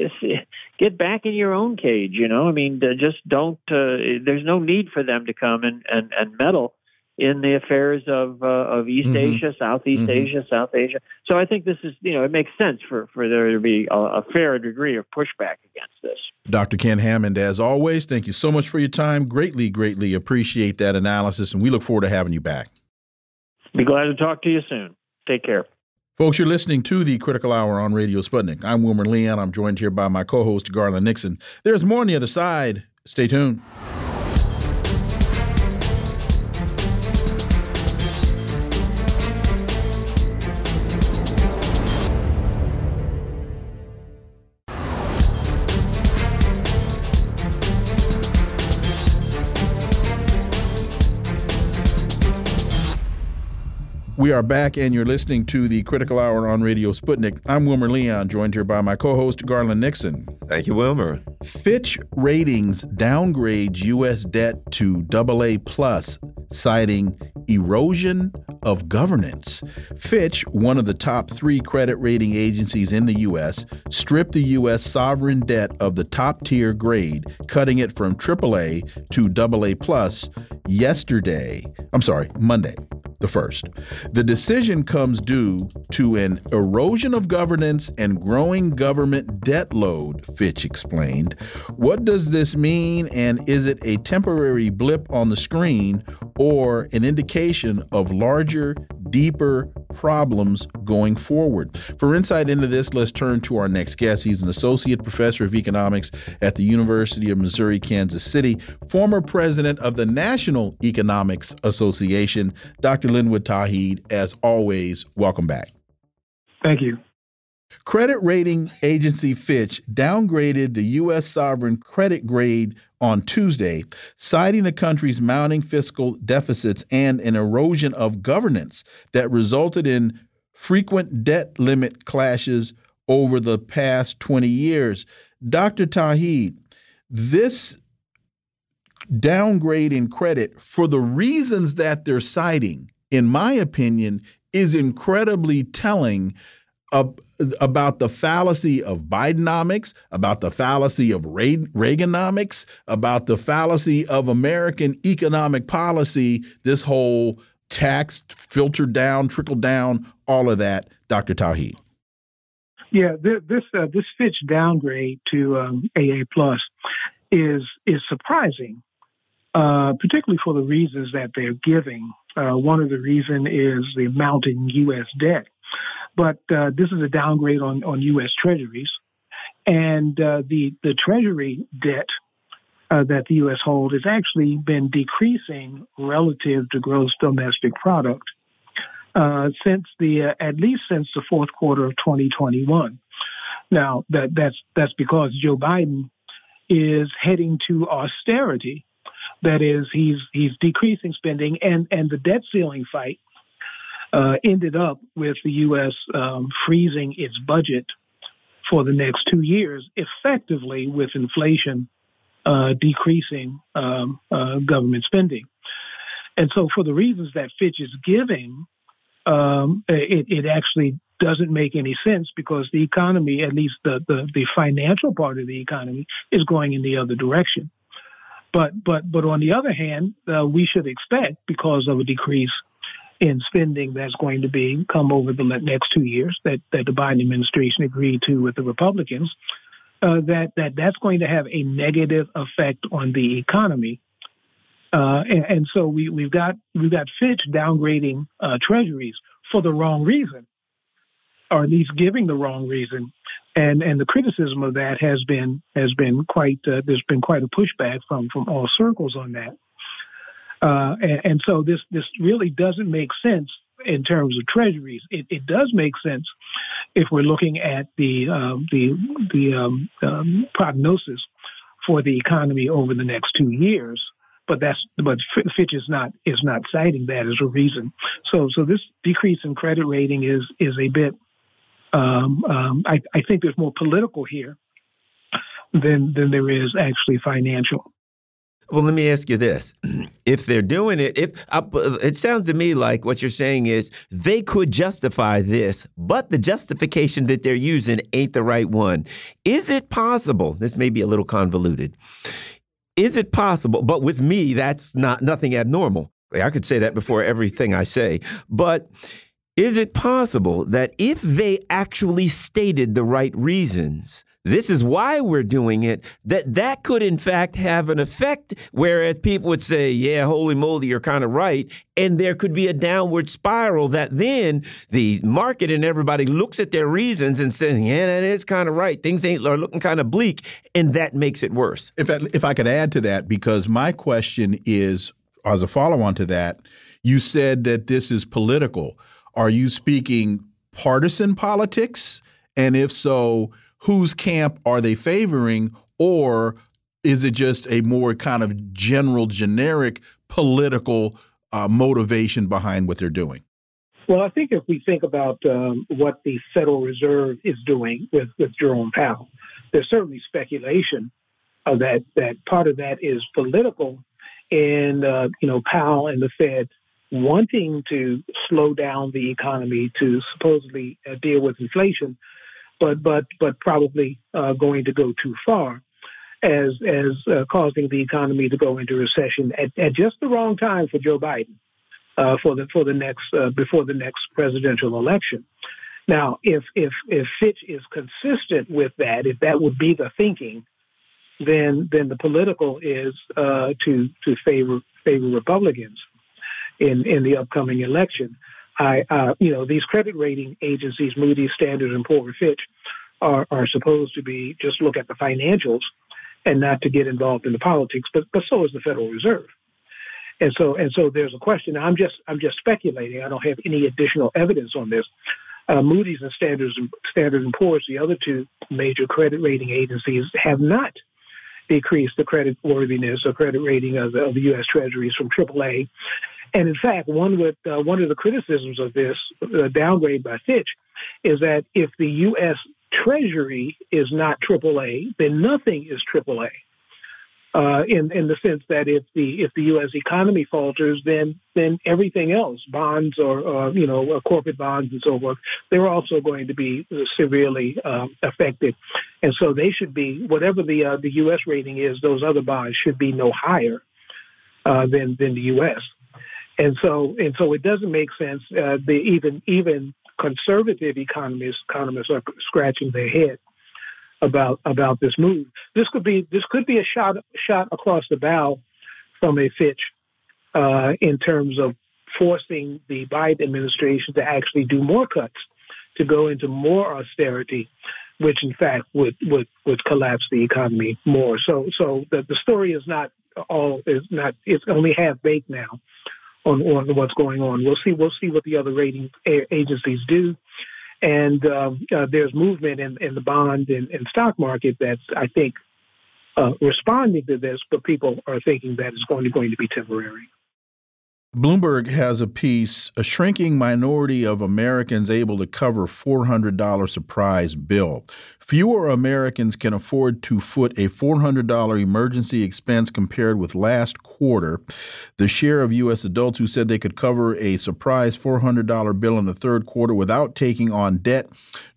get back in your own cage. You know, I mean, just don't. Uh, there's no need for them to come and and, and meddle in the affairs of uh, of East mm-hmm. Asia, Southeast mm-hmm. Asia, South Asia. So I think this is you know it makes sense for for there to be a, a, fair degree of pushback against this. Dr. Ken Hammond, as always, thank you so much for your time. Greatly, greatly appreciate that analysis, and we look forward to having you back. Be glad to talk to you soon. Take care. Folks, you're listening to the Critical Hour on Radio Sputnik. I'm Wilmer Leon. I'm joined here by my co host, Garland Nixon. There's more on the other side. Stay tuned. We are back, and you're listening to the Critical Hour on Radio Sputnik. I'm Wilmer Leon, joined here by my co host, Garland Nixon. Thank you, Wilmer. Fitch Ratings downgrades U.S. debt to AA, plus, citing erosion of governance. Fitch, one of the top three credit rating agencies in the U.S., stripped the U.S. sovereign debt of the top tier grade, cutting it from AAA to AA plus yesterday. I'm sorry, Monday the first. The decision comes due to an erosion of governance and growing government debt load, Fitch explained. What does this mean, and is it a temporary blip on the screen or an indication of larger, deeper problems going forward? For insight into this, let's turn to our next guest. He's an associate professor of economics at the University of Missouri Kansas City, former president of the National Economics Association, Dr. Linwood Tauheed. As always, welcome back. Thank you. Credit rating agency Fitch downgraded the U.S. sovereign credit grade on Tuesday, citing the country's mounting fiscal deficits and an erosion of governance that resulted in frequent debt limit clashes over the past 20 years. Dr. Tauheed, this downgrade in credit for the reasons that they're citing in my opinion, is incredibly telling about the fallacy of Bidenomics, about the fallacy of Reaganomics, about the fallacy of American economic policy, this whole tax filtered down, trickle down, all of that, Dr. Tauheed. Yeah, this uh, this Fitch downgrade to um, AA plus is is surprising, uh, particularly for the reasons that they're giving. Uh, one of the reasons is the mounting U.S. debt. But uh, this is a downgrade on, on U.S. treasuries. And uh, the, the treasury debt uh, that the U.S. holds has actually been decreasing relative to gross domestic product since the, at least since the fourth quarter of 2021. Now, that, that's, that's because Joe Biden is heading to austerity that is, he's he's decreasing spending, and and the debt ceiling fight uh, ended up with the U.S. Um, freezing its budget for the next two years, effectively with inflation uh, decreasing um, uh, government spending. And so, for the reasons that Fitch is giving, um, it, it, actually doesn't make any sense because the economy, at least the, the, the financial part of the economy, is going in the other direction. But but but on the other hand, uh, we should expect because of a decrease in spending that's going to be come over the next two years that that the Biden administration agreed to with the Republicans, uh, that that that's going to have a negative effect on the economy. Uh, and, and, so we, we've got we've got Fitch downgrading uh, treasuries for the wrong reason. or at least giving the wrong reason. And and the criticism of that has been has been quite uh, there's been quite a pushback from from all circles on that. Uh, and, and, so this this really doesn't make sense in terms of treasuries. It, it does make sense if we're looking at the um, the the um, um, prognosis for the economy over the next two years. But that's but Fitch is not is not citing that as a reason. So so this decrease in credit rating is is a bit. Um, um, I, I think there's more political here than than there is actually financial. Well, let me ask you this: If they're doing it, if uh, it sounds to me like what you're saying is they could justify this, but the justification that they're using ain't the right one. Is it possible? This may be a little convoluted. Is it possible? But with me, that's not nothing abnormal. I could say that before everything I say, but. Is it possible that if they actually stated the right reasons, this is why we're doing it, that that could in fact have an effect. Whereas people would say, yeah, holy moly, you're kind of right. And there could be a downward spiral that then the market and everybody looks at their reasons and says, yeah, that is kind of right. Things ain't are looking kind of bleak. And that makes it worse. If I, if I could add to that, because my question is, as a follow on to that, you said that this is political. Are you speaking partisan politics? And if so, whose camp are they favoring, or is it just a more kind of general, generic political uh, motivation behind what they're doing? Well, I think if we think about um, what the Federal Reserve is doing with, with Jerome Powell, there's certainly speculation uh, that that part of that is political, and uh, you know Powell and the Fed wanting to slow down the economy to supposedly uh, deal with inflation, but but but probably uh, going to go too far, as as uh, causing the economy to go into recession at, at just the wrong time for Joe Biden uh, for the for the next uh, before the next presidential election. Now, if if if Fitch is consistent with that, if that would be the thinking, then then the political is uh, to to favor favor Republicans in in the upcoming election. I, uh, you know, these credit rating agencies, Moody's, Standard and Poor, Fitch, are, are supposed to be just look at the financials and not to get involved in the politics. But but so is the Federal Reserve. And so and so there's a question. I'm just I'm just speculating. I don't have any additional evidence on this. Uh, Moody's and Standards and Standard and Poor's, the other two major credit rating agencies, have not decreased the credit worthiness or credit rating of of the U.S. Treasuries from AAA and in fact, one would uh, one of the criticisms of this uh, downgrade by Fitch is that if the U.S. Treasury is not AAA, then nothing is AAA. Uh, in in the sense that if the if the U.S. economy falters, then then everything else, bonds or, you know corporate bonds and so forth, they're also going to be severely um, affected, and so they should be whatever the uh, the U.S. rating is, those other bonds should be no higher uh, than than the U.S. And so, and so it doesn't make sense. Uh, the even even conservative economists economists are scratching their head about about this move. This could be this could be a shot shot across the bow from a Fitch uh, in terms of forcing the Biden administration to actually do more cuts, to go into more austerity, which in fact would would would collapse the economy more. So so the, the story is not all is not it's only half baked now on, on what's going on. We'll see. We'll see what the other rating agencies do. And um, uh, there's movement in, in the bond and, and, stock market that's, I think, uh, responding to this, but people are thinking that it's only going to be temporary. Bloomberg has a piece, a shrinking minority of Americans able to cover $400 surprise bill. Fewer Americans can afford to foot a $400 emergency expense compared with last quarter. The share of U.S. adults who said they could cover a surprise $400 bill in the third quarter without taking on debt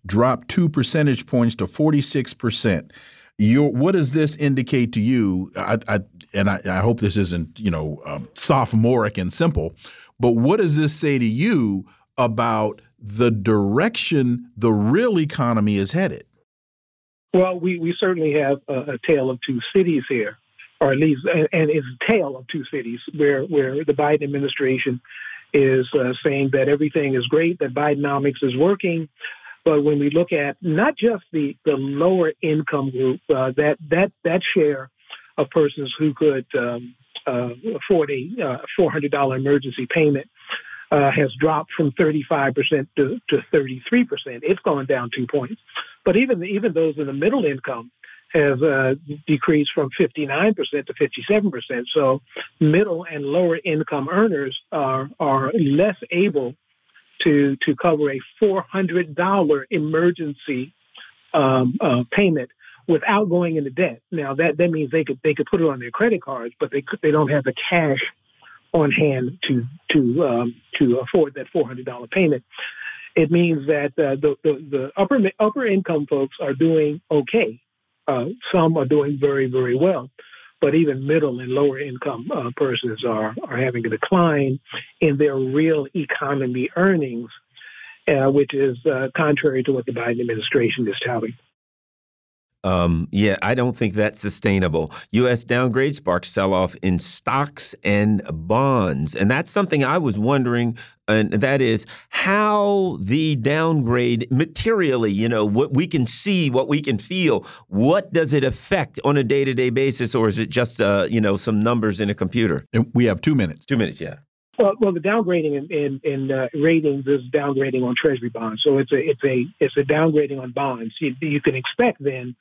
dropped two percentage points to 46 percent your what does this indicate to you? I, I and I, I, hope this isn't you know um, sophomoric and simple, but what does this say to you about the direction the real economy is headed? Well, we, we certainly have a, a tale of two cities here, or at least, and, and it's a tale of two cities where where the Biden administration is uh, saying that everything is great, that Bidenomics is working, But when we look at not just the, the lower income group, uh, that that that share of persons who could um, uh, afford a uh, $400 emergency payment uh, has dropped from 35% to, to 33%. It's gone down two points. But even even those in the middle income have uh, decreased from 59% to 57%. So middle and lower income earners are are less able to to cover a $400 emergency um, uh, payment without going into debt. Now that that means they could they could put it on their credit cards, but they could, they don't have the cash on hand to to um, to afford that four hundred dollar payment. It means that uh, the, the the upper upper income folks are doing okay. Uh, some are doing very very well, but even middle and lower income uh, persons are are having a decline in their real economy earnings, uh, which is uh, contrary to what the Biden administration is touting. Um, yeah, I don't think that's sustainable. U.S. downgrade sparks sell off in stocks and bonds. And that's something I was wondering, and that is how the downgrade materially, you know, what we can see, what we can feel, what does it affect on a day to day basis, or is it just, uh, you know, some numbers in a computer? And we have two minutes. Two minutes, yeah. Well, well, the downgrading in, in, in uh, ratings is downgrading on Treasury bonds, so it's a it's a it's a downgrading on bonds. You, you can expect then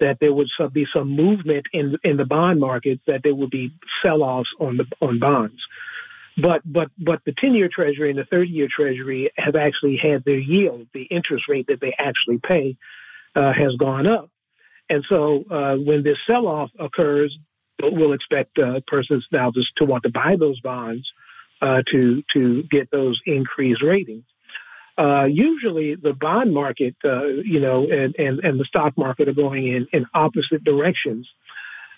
that there would be some movement in in the bond market, that there would be sell-offs on the on bonds. But but but the ten-year Treasury and the thirty-year Treasury have actually had their yield, the interest rate that they actually pay, uh, has gone up, and so uh, when this sell-off occurs, we'll expect uh, persons now just to want to buy those bonds uh, to to get those increased ratings. Uh, usually, the bond market, uh, you know, and, and and the stock market are going in in opposite directions.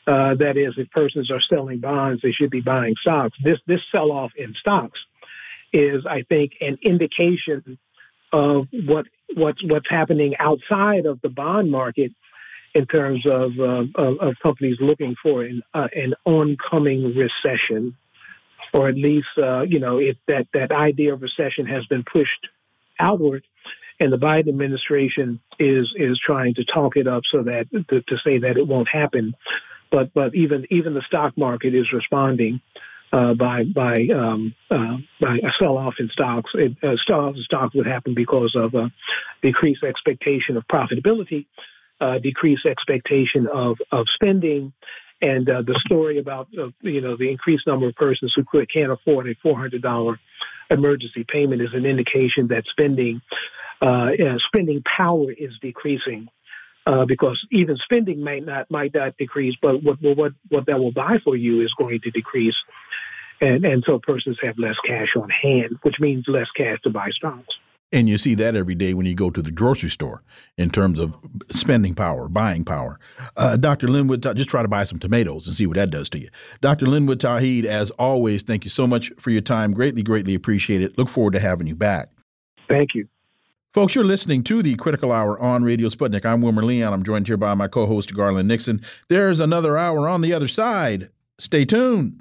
Uh, that is, if persons are selling bonds, they should be buying stocks. This this sell off in stocks is, I think, an indication of what what's what's happening outside of the bond market in terms of uh, of, of, companies looking for an, uh, an oncoming recession or at least uh, you know if that that idea of recession has been pushed outward, and the Biden administration is is trying to talk it up so that to, to say that it won't happen. But but even even the stock market is responding uh, by by um, uh, by a sell off in stocks. It, uh, sell off in stocks would happen because of a decreased expectation of profitability, uh, decreased expectation of of spending, and uh, the story about uh, you know the increased number of persons who can't afford a four hundred dollar emergency payment is an indication that spending uh, spending power is decreasing. Uh, because even spending might not might not decrease, but what what what that will buy for you is going to decrease, and and so persons have less cash on hand, which means less cash to buy stocks. And you see that every day when you go to the grocery store in terms of spending power, buying power. Uh, Dr. Linwood, just try to buy some tomatoes and see what that does to you. Dr. Linwood Tauheed, as always, thank you so much for your time. Greatly, greatly appreciate it. Look forward to having you back. Thank you. Folks, you're listening to the Critical Hour on Radio Sputnik. I'm Wilmer Leon. I'm joined here by my co host, Garland Nixon. There's another hour on the other side. Stay tuned.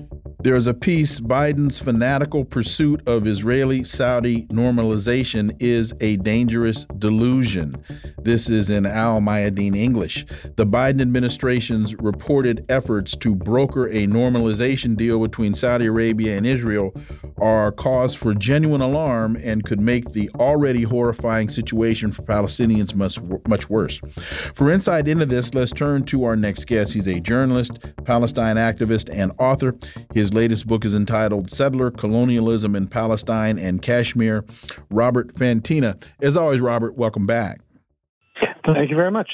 There's a piece Biden's fanatical pursuit of Israeli Saudi normalization is a dangerous delusion. This is in Al Mayadeen English. The Biden administration's reported efforts to broker a normalization deal between Saudi Arabia and Israel are cause for genuine alarm and could make the already horrifying situation for Palestinians much, much worse. For insight into this, let's turn to our next guest. He's a journalist, Palestine activist, and author. His latest book is entitled Settler Colonialism in Palestine and Kashmir. Robert Fantina. As always, Robert, welcome back. Thank you very much.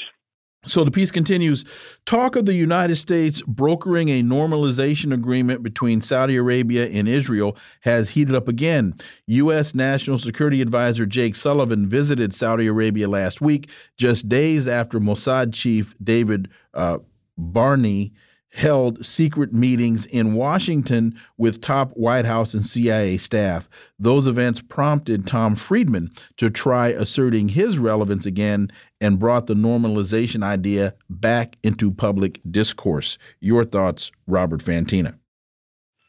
So the piece continues talk of the United States brokering a normalization agreement between Saudi Arabia and Israel has heated up again. U.S. National Security Advisor Jake Sullivan visited Saudi Arabia last week, just days after Mossad chief David uh, Barnea held secret meetings in Washington with top White House and CIA staff. Those events prompted Tom Friedman to try asserting his relevance again and brought the normalization idea back into public discourse. Your thoughts, Robert Fantina.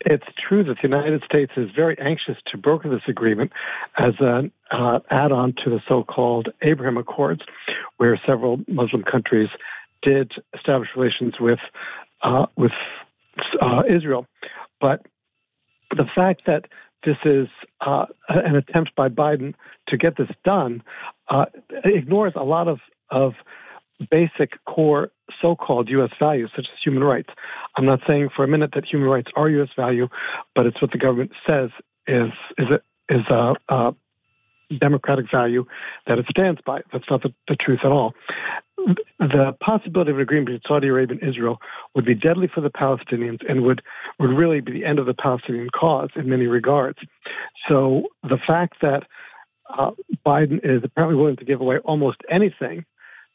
It's true that the United States is very anxious to broker this agreement as an uh, add on to the so called Abraham Accords, where several Muslim countries did establish relations with uh, with uh, Israel. But the fact that this is uh, an attempt by Biden to get this done uh, ignores a lot of, of basic core so-called U.S. values, such as human rights. I'm not saying for a minute that human rights are U.S. value, but it's what the government says is is a, is a, a democratic value that it stands by. That's not the, the truth at all the possibility of an agreement between Saudi Arabia and Israel would be deadly for the Palestinians and would, would really be the end of the Palestinian cause in many regards. So the fact that uh, Biden is apparently willing to give away almost anything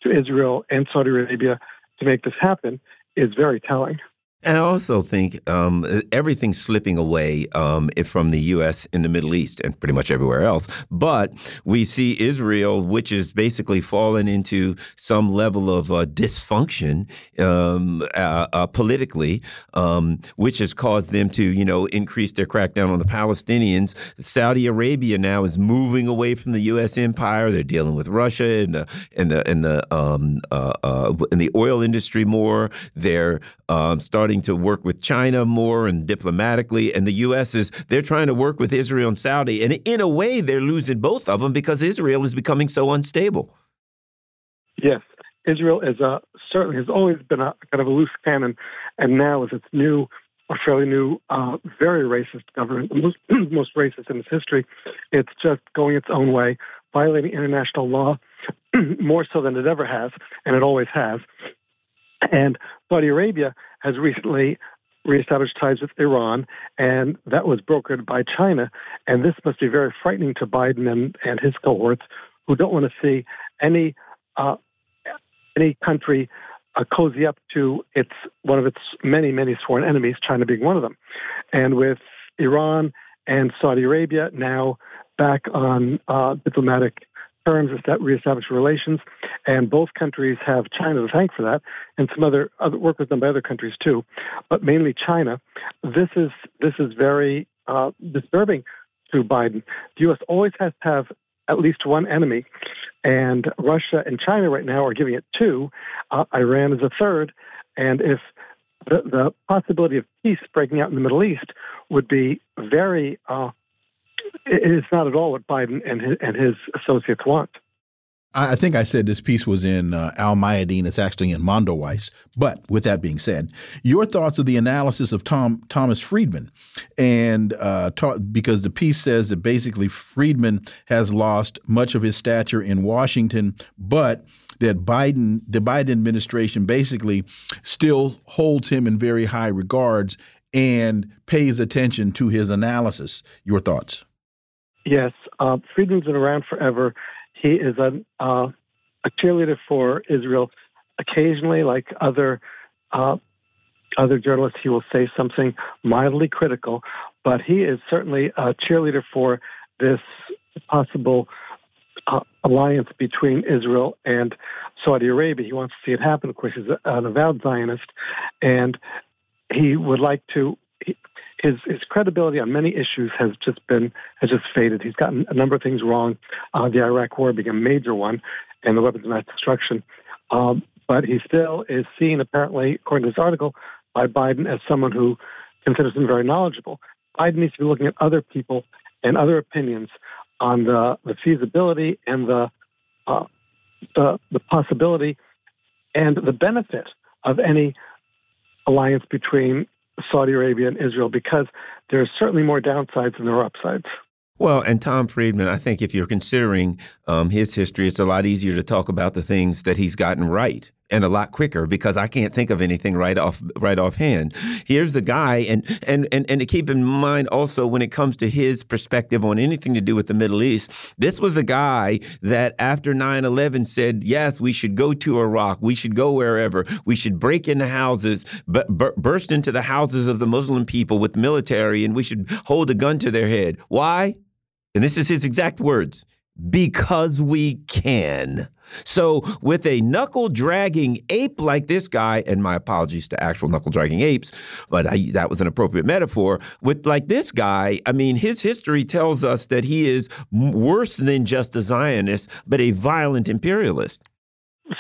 to Israel and Saudi Arabia to make this happen is very telling. And I also think um, everything's slipping away um, from the U.S. in the Middle East and pretty much everywhere else. But we see Israel, which is basically fallen into some level of uh, dysfunction um, uh, uh, politically, um, which has caused them to, you know, increase their crackdown on the Palestinians. Saudi Arabia now is moving away from the U.S. empire. They're dealing with Russia and the and the and the um, uh, uh, in the oil industry more. They're um, starting starting to work with China more and diplomatically, and the U.S. is they're trying to work with Israel and Saudi, and in a way, they're losing both of them because Israel is becoming so unstable. Yes, Israel is a, certainly has always been a kind of a loose cannon, and now with its new, or fairly new, uh, very racist government, the most, most racist in its history, it's just going its own way, violating international law more so than it ever has, and it always has. And Saudi Arabia has recently reestablished ties with Iran, and that was brokered by China. And this must be very frightening to Biden and, and his cohorts, who don't want to see any uh, any country uh, cozy up to its one of its many many sworn enemies, China being one of them. And with Iran and Saudi Arabia now back on uh, diplomatic terms that reestablish relations, and both countries have China to thank for that, and some other, other work with them by other countries too, but mainly China. This is this is very uh, disturbing to Biden. The U.S. always has to have at least one enemy, and Russia and China right now are giving it two. Uh, Iran is a third, and if the, the possibility of peace breaking out in the Middle East would be very uh, it's not at all what Biden and his, and his associates want. I think I said this piece was in uh, Al Mayadeen. It's actually in Mondoweiss. But with that being said, your thoughts of the analysis of Tom Thomas Friedman, and uh, because the piece says that basically Friedman has lost much of his stature in Washington, but that Biden, the Biden administration, basically still holds him in very high regards and pays attention to his analysis. Your thoughts? Yes, uh, Friedman's been around forever. He is a, uh, a cheerleader for Israel. Occasionally, like other uh, other journalists, he will say something mildly critical, but he is certainly a cheerleader for this possible uh, alliance between Israel and Saudi Arabia. He wants to see it happen. Of course, he's an avowed Zionist, and he would like to his his credibility on many issues has just been has just faded. He's gotten a number of things wrong, uh, the Iraq War being a major one, and the weapons of mass destruction. Um, but he still is seen, apparently, according to this article, by Biden as someone who considers him very knowledgeable. Biden needs to be looking at other people and other opinions on the, the feasibility and the, uh, the the possibility and the benefit of any alliance between Saudi Arabia and Israel because there's certainly more downsides than there are upsides. Well, and Tom Friedman, I think if you're considering um, his history, it's a lot easier to talk about the things that he's gotten right and a lot quicker because I can't think of anything right off right offhand. Here's the guy, and and and and to keep in mind also when it comes to his perspective on anything to do with the Middle East, this was a guy that after 9/11 said, yes, we should go to Iraq, we should go wherever, we should break into houses, but burst into the houses of the Muslim people with military, and we should hold a gun to their head. Why? And this is his exact words because we can. So, with a knuckle dragging ape like this guy, and my apologies to actual knuckle dragging apes, but I, that was an appropriate metaphor. With like this guy, I mean, his history tells us that he is worse than just a Zionist, but a violent imperialist.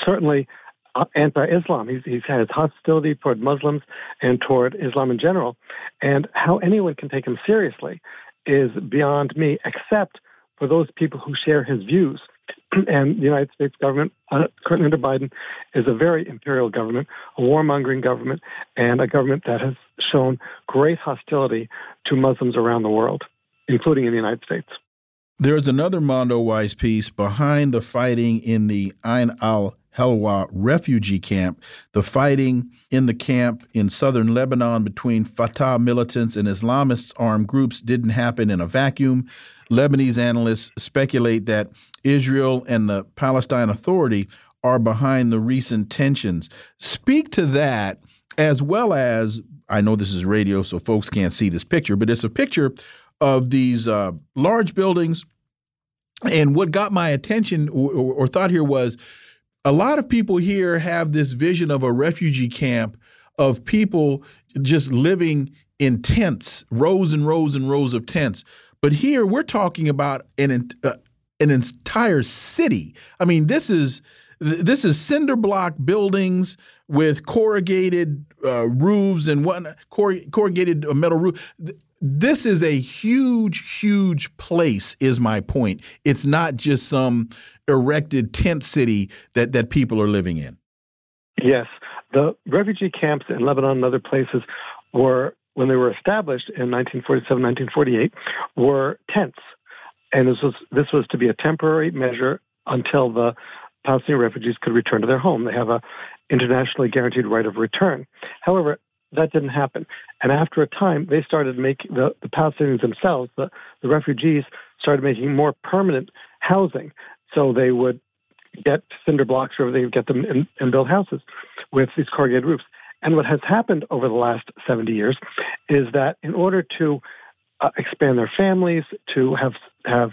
Certainly. Uh, anti-Islam. He's, he's had hostility toward Muslims and toward Islam in general. And how anyone can take him seriously is beyond me, except for those people who share his views. and the United States government, uh, currently under Biden, is a very imperial government, a warmongering government, and a government that has shown great hostility to Muslims around the world, including in the United States. There's another Mondoweiss piece behind the fighting in the Ain al Helwa refugee camp. The fighting in the camp in southern Lebanon between Fatah militants and Islamist armed groups didn't happen in a vacuum. Lebanese analysts speculate that Israel and the Palestine Authority are behind the recent tensions. Speak to that as well as I know this is radio, so folks can't see this picture, but it's a picture of these uh, large buildings. And what got my attention or, or thought here was a lot of people here have this vision of a refugee camp of people just living in tents, rows and rows and rows of tents. But here we're talking about an uh, an entire city. I mean, this is this is cinder block buildings with corrugated uh, roofs and what corrugated metal roof. This is a huge, huge place. Is my point? It's not just some erected tent city that that people are living in. Yes, the refugee camps in Lebanon and other places were when they were established in 1947, 1948, were tents. And this was, this was to be a temporary measure until the Palestinian refugees could return to their home. They have a internationally guaranteed right of return. However, that didn't happen. And after a time, they started making the, the Palestinians themselves, the, the refugees, started making more permanent housing. So they would get cinder blocks or they would get them and, and build houses with these corrugated roofs. And what has happened over the last 70 years is that in order to uh, expand their families, to have have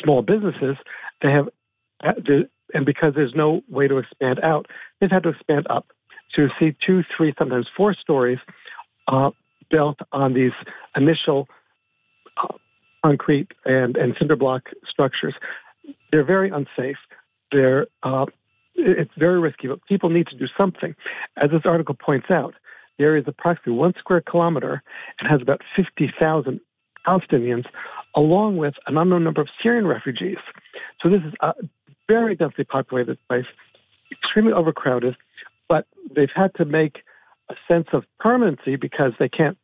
small businesses, they have, uh, and because there's no way to expand out, they've had to expand up. to see two, three, sometimes four stories uh, built on these initial uh, concrete and, and cinder block structures. They're very unsafe. They're uh, it's very risky, but people need to do something. As this article points out, the area is approximately one square kilometer and has about 50,000 Palestinians, along with an unknown number of Syrian refugees. So this is a very densely populated place, extremely overcrowded, but they've had to make a sense of permanency because they can't,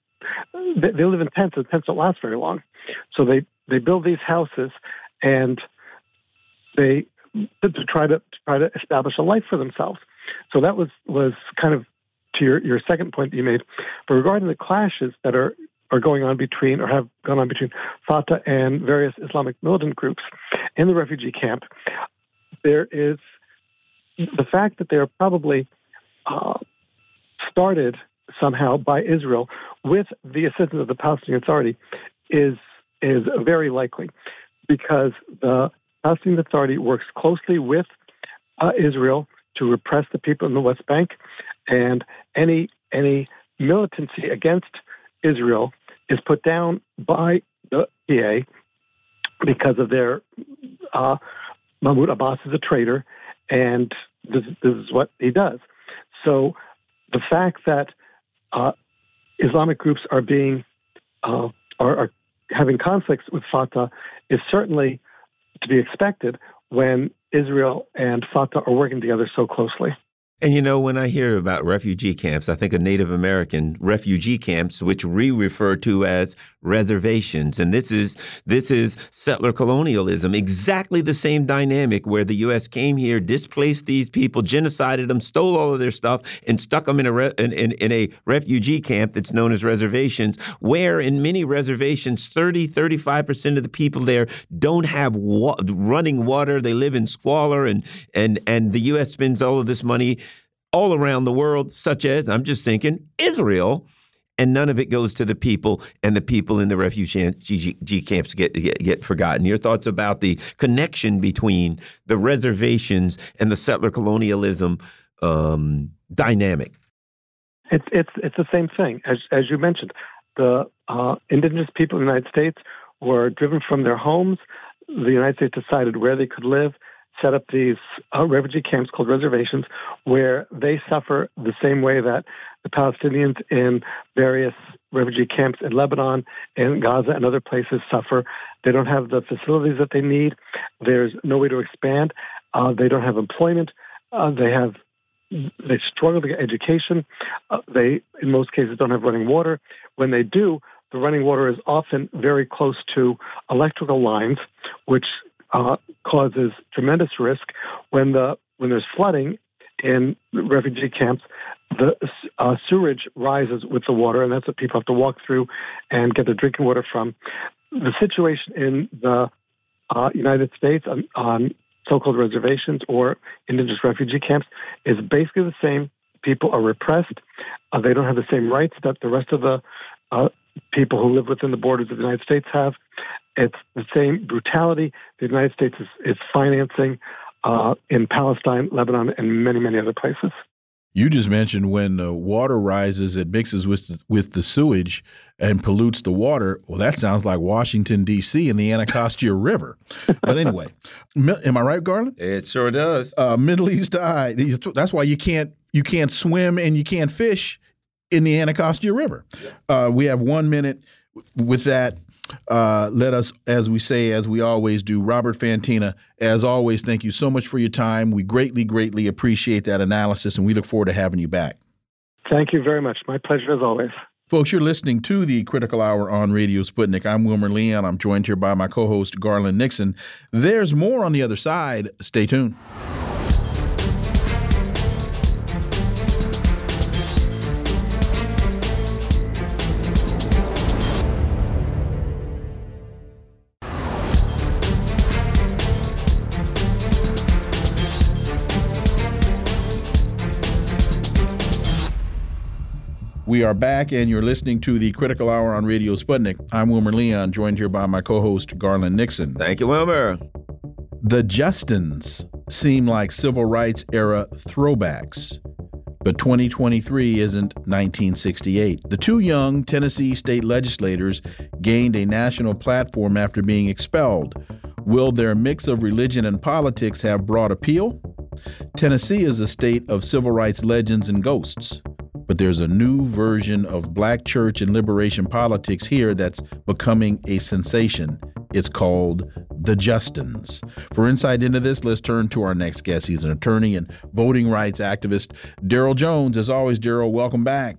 they, they live in tents and tents don't last very long. So they, they build these houses and they to, to try to, to try to establish a life for themselves. So that was was kind of to your, your second point that you made. But regarding the clashes that are are going on between or have gone on between Fatah and various Islamic militant groups in the refugee camp, there is the fact that they are probably uh, started somehow by Israel with the assistance of the Palestinian Authority is is very likely because the Palestinian Authority works closely with uh, Israel to repress the people in the West Bank, and any any militancy against Israel is put down by the PA because of their uh, Mahmoud Abbas is a traitor, and this, this, is what he does. So the fact that uh, Islamic groups are being uh, are, are having conflicts with Fatah is certainly to be expected when Israel and Fatah are working together so closely. And you know, when I hear about refugee camps, I think of Native American refugee camps, which we refer to as reservations. And this is this is settler colonialism, exactly the same dynamic where the U.S. came here, displaced these people, genocided them, stole all of their stuff, and stuck them in a in, in, in a refugee camp that's known as reservations. Where in many reservations, 30, 35 percent of the people there don't have wa running water. They live in squalor, and and and the U.S. spends all of this money all around the world, such as, I'm just thinking, Israel, and none of it goes to the people, and the people in the refugee camps get, get, get forgotten. Your thoughts about the connection between the reservations and the settler colonialism um, dynamic? It's it's it's the same thing as as you mentioned. The uh, indigenous people in the United States were driven from their homes. The United States decided where they could live set up these uh, refugee camps called reservations where they suffer the same way that the Palestinians in various refugee camps in Lebanon and Gaza and other places suffer. They don't have the facilities that they need. There's no way to expand. Uh, they don't have employment. Uh, they have they struggle to get education. Uh, they, in most cases, don't have running water. When they do, the running water is often very close to electrical lines, which uh, causes tremendous risk when the when there's flooding in refugee camps. The uh, sewage rises with the water, and that's what people have to walk through and get their drinking water from. The situation in the uh, United States on, on so-called reservations or indigenous refugee camps is basically the same. People are repressed. Uh, they don't have the same rights that the rest of the uh, people who live within the borders of the United States have. It's the same brutality the United States is, is financing uh, in Palestine, Lebanon, and many, many other places. You just mentioned when the water rises, it mixes with the, with the sewage and pollutes the water. Well, that sounds like Washington D.C. and the Anacostia River. But anyway, am I right, Garland? It sure does. Uh, Middle East Eye. That's why you can't you can't swim and you can't fish in the Anacostia River. Uh, we have one minute with that. Uh, let us, as we say, as we always do, Robert Fantina, as always, thank you so much for your time. We greatly, greatly appreciate that analysis, and we look forward to having you back. Thank you very much. My pleasure as always. Folks, you're listening to the Critical Hour on Radio Sputnik. I'm Wilmer Leon. I'm joined here by my co host, Garland Nixon. There's more on the other side. Stay tuned. We are back, and you're listening to the Critical Hour on Radio Sputnik. I'm Wilmer Leon, joined here by my co host, Garland Nixon. Thank you, Wilmer. The Justins seem like civil rights era throwbacks, but 2023 isn't 1968. The two young Tennessee state legislators gained a national platform after being expelled. Will their mix of religion and politics have broad appeal? Tennessee is a state of civil rights legends and ghosts but there's a new version of black church and liberation politics here that's becoming a sensation. It's called the Justins. For insight into this, let's turn to our next guest. He's an attorney and voting rights activist, Darryl Jones. As always, Darryl, welcome back.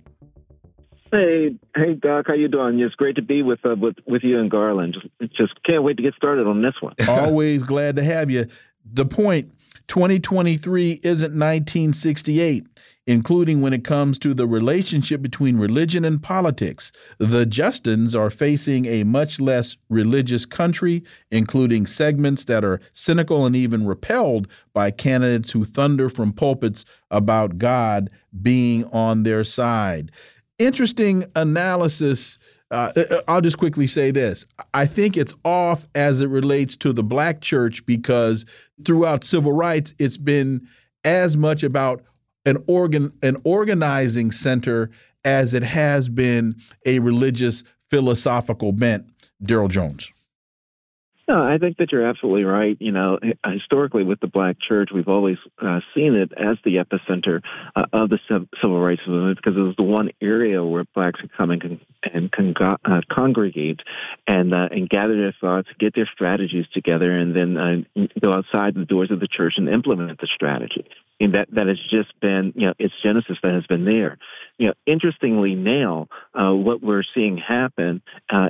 Hey, hey, Doc, how you doing? It's great to be with uh, with with you and Garland. Just, just can't wait to get started on this one. Always glad to have you. The point: 2023 isn't 1968 including when it comes to the relationship between religion and politics. The Justins are facing a much less religious country, including segments that are cynical and even repelled by candidates who thunder from pulpits about God being on their side. Interesting analysis. Uh, uh I'll just quickly say this. I think it's off as it relates to the black church because throughout civil rights, it's been as much about an organ an organizing center as it has been a religious philosophical bent. Darryl Jones. No, I think that you're absolutely right. You know, historically with the Black Church, we've always uh, seen it as the epicenter uh, of the civil rights movement because it was the one area where blacks could come and, and con- uh, congregate and uh, and gather their thoughts, get their strategies together, and then uh, go outside the doors of the church and implement the strategy and that that has just been you know its genesis that has been there. You know, interestingly now, uh, what we're seeing happen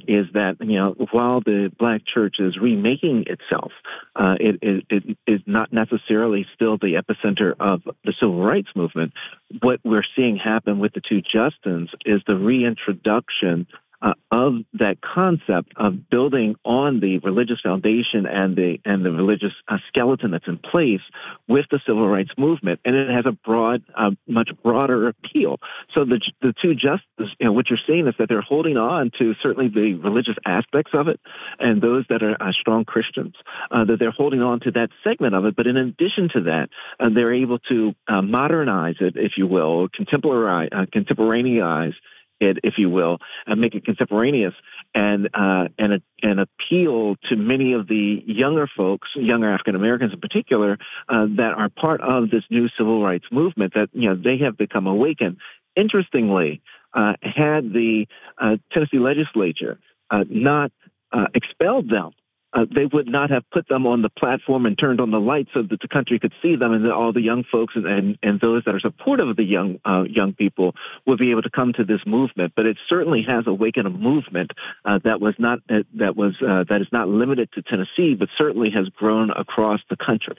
is that you know while the black church is remaking itself, uh, it, it, it is not necessarily still the epicenter of the civil rights movement. What we're seeing happen with the two Justins is the reintroduction uh, of that concept of building on the religious foundation and the and the religious uh, skeleton that's in place with the civil rights movement, and it has a broad, uh, much broader appeal. So the the two justices, you know, what you're seeing is that they're holding on to certainly the religious aspects of it, and those that are uh, strong Christians, uh, that they're holding on to that segment of it. But in addition to that, uh, they're able to modernize it, if you will, contemporary, contemporaneize it, if you will, and make it contemporaneous and uh, and and appeal to many of the younger folks, younger African Americans in particular, uh, that are part of this new civil rights movement. That you know they have become awakened. Interestingly, uh, had the uh, Tennessee legislature uh, not uh, expelled them uh, they would not have put them on the platform and turned on the lights so that the country could see them and that all the young folks and, and, and those that are supportive of the young uh, young people would be able to come to this movement. But it certainly has awakened a movement uh, that was not uh, that was uh, that is not limited to Tennessee, but certainly has grown across the country.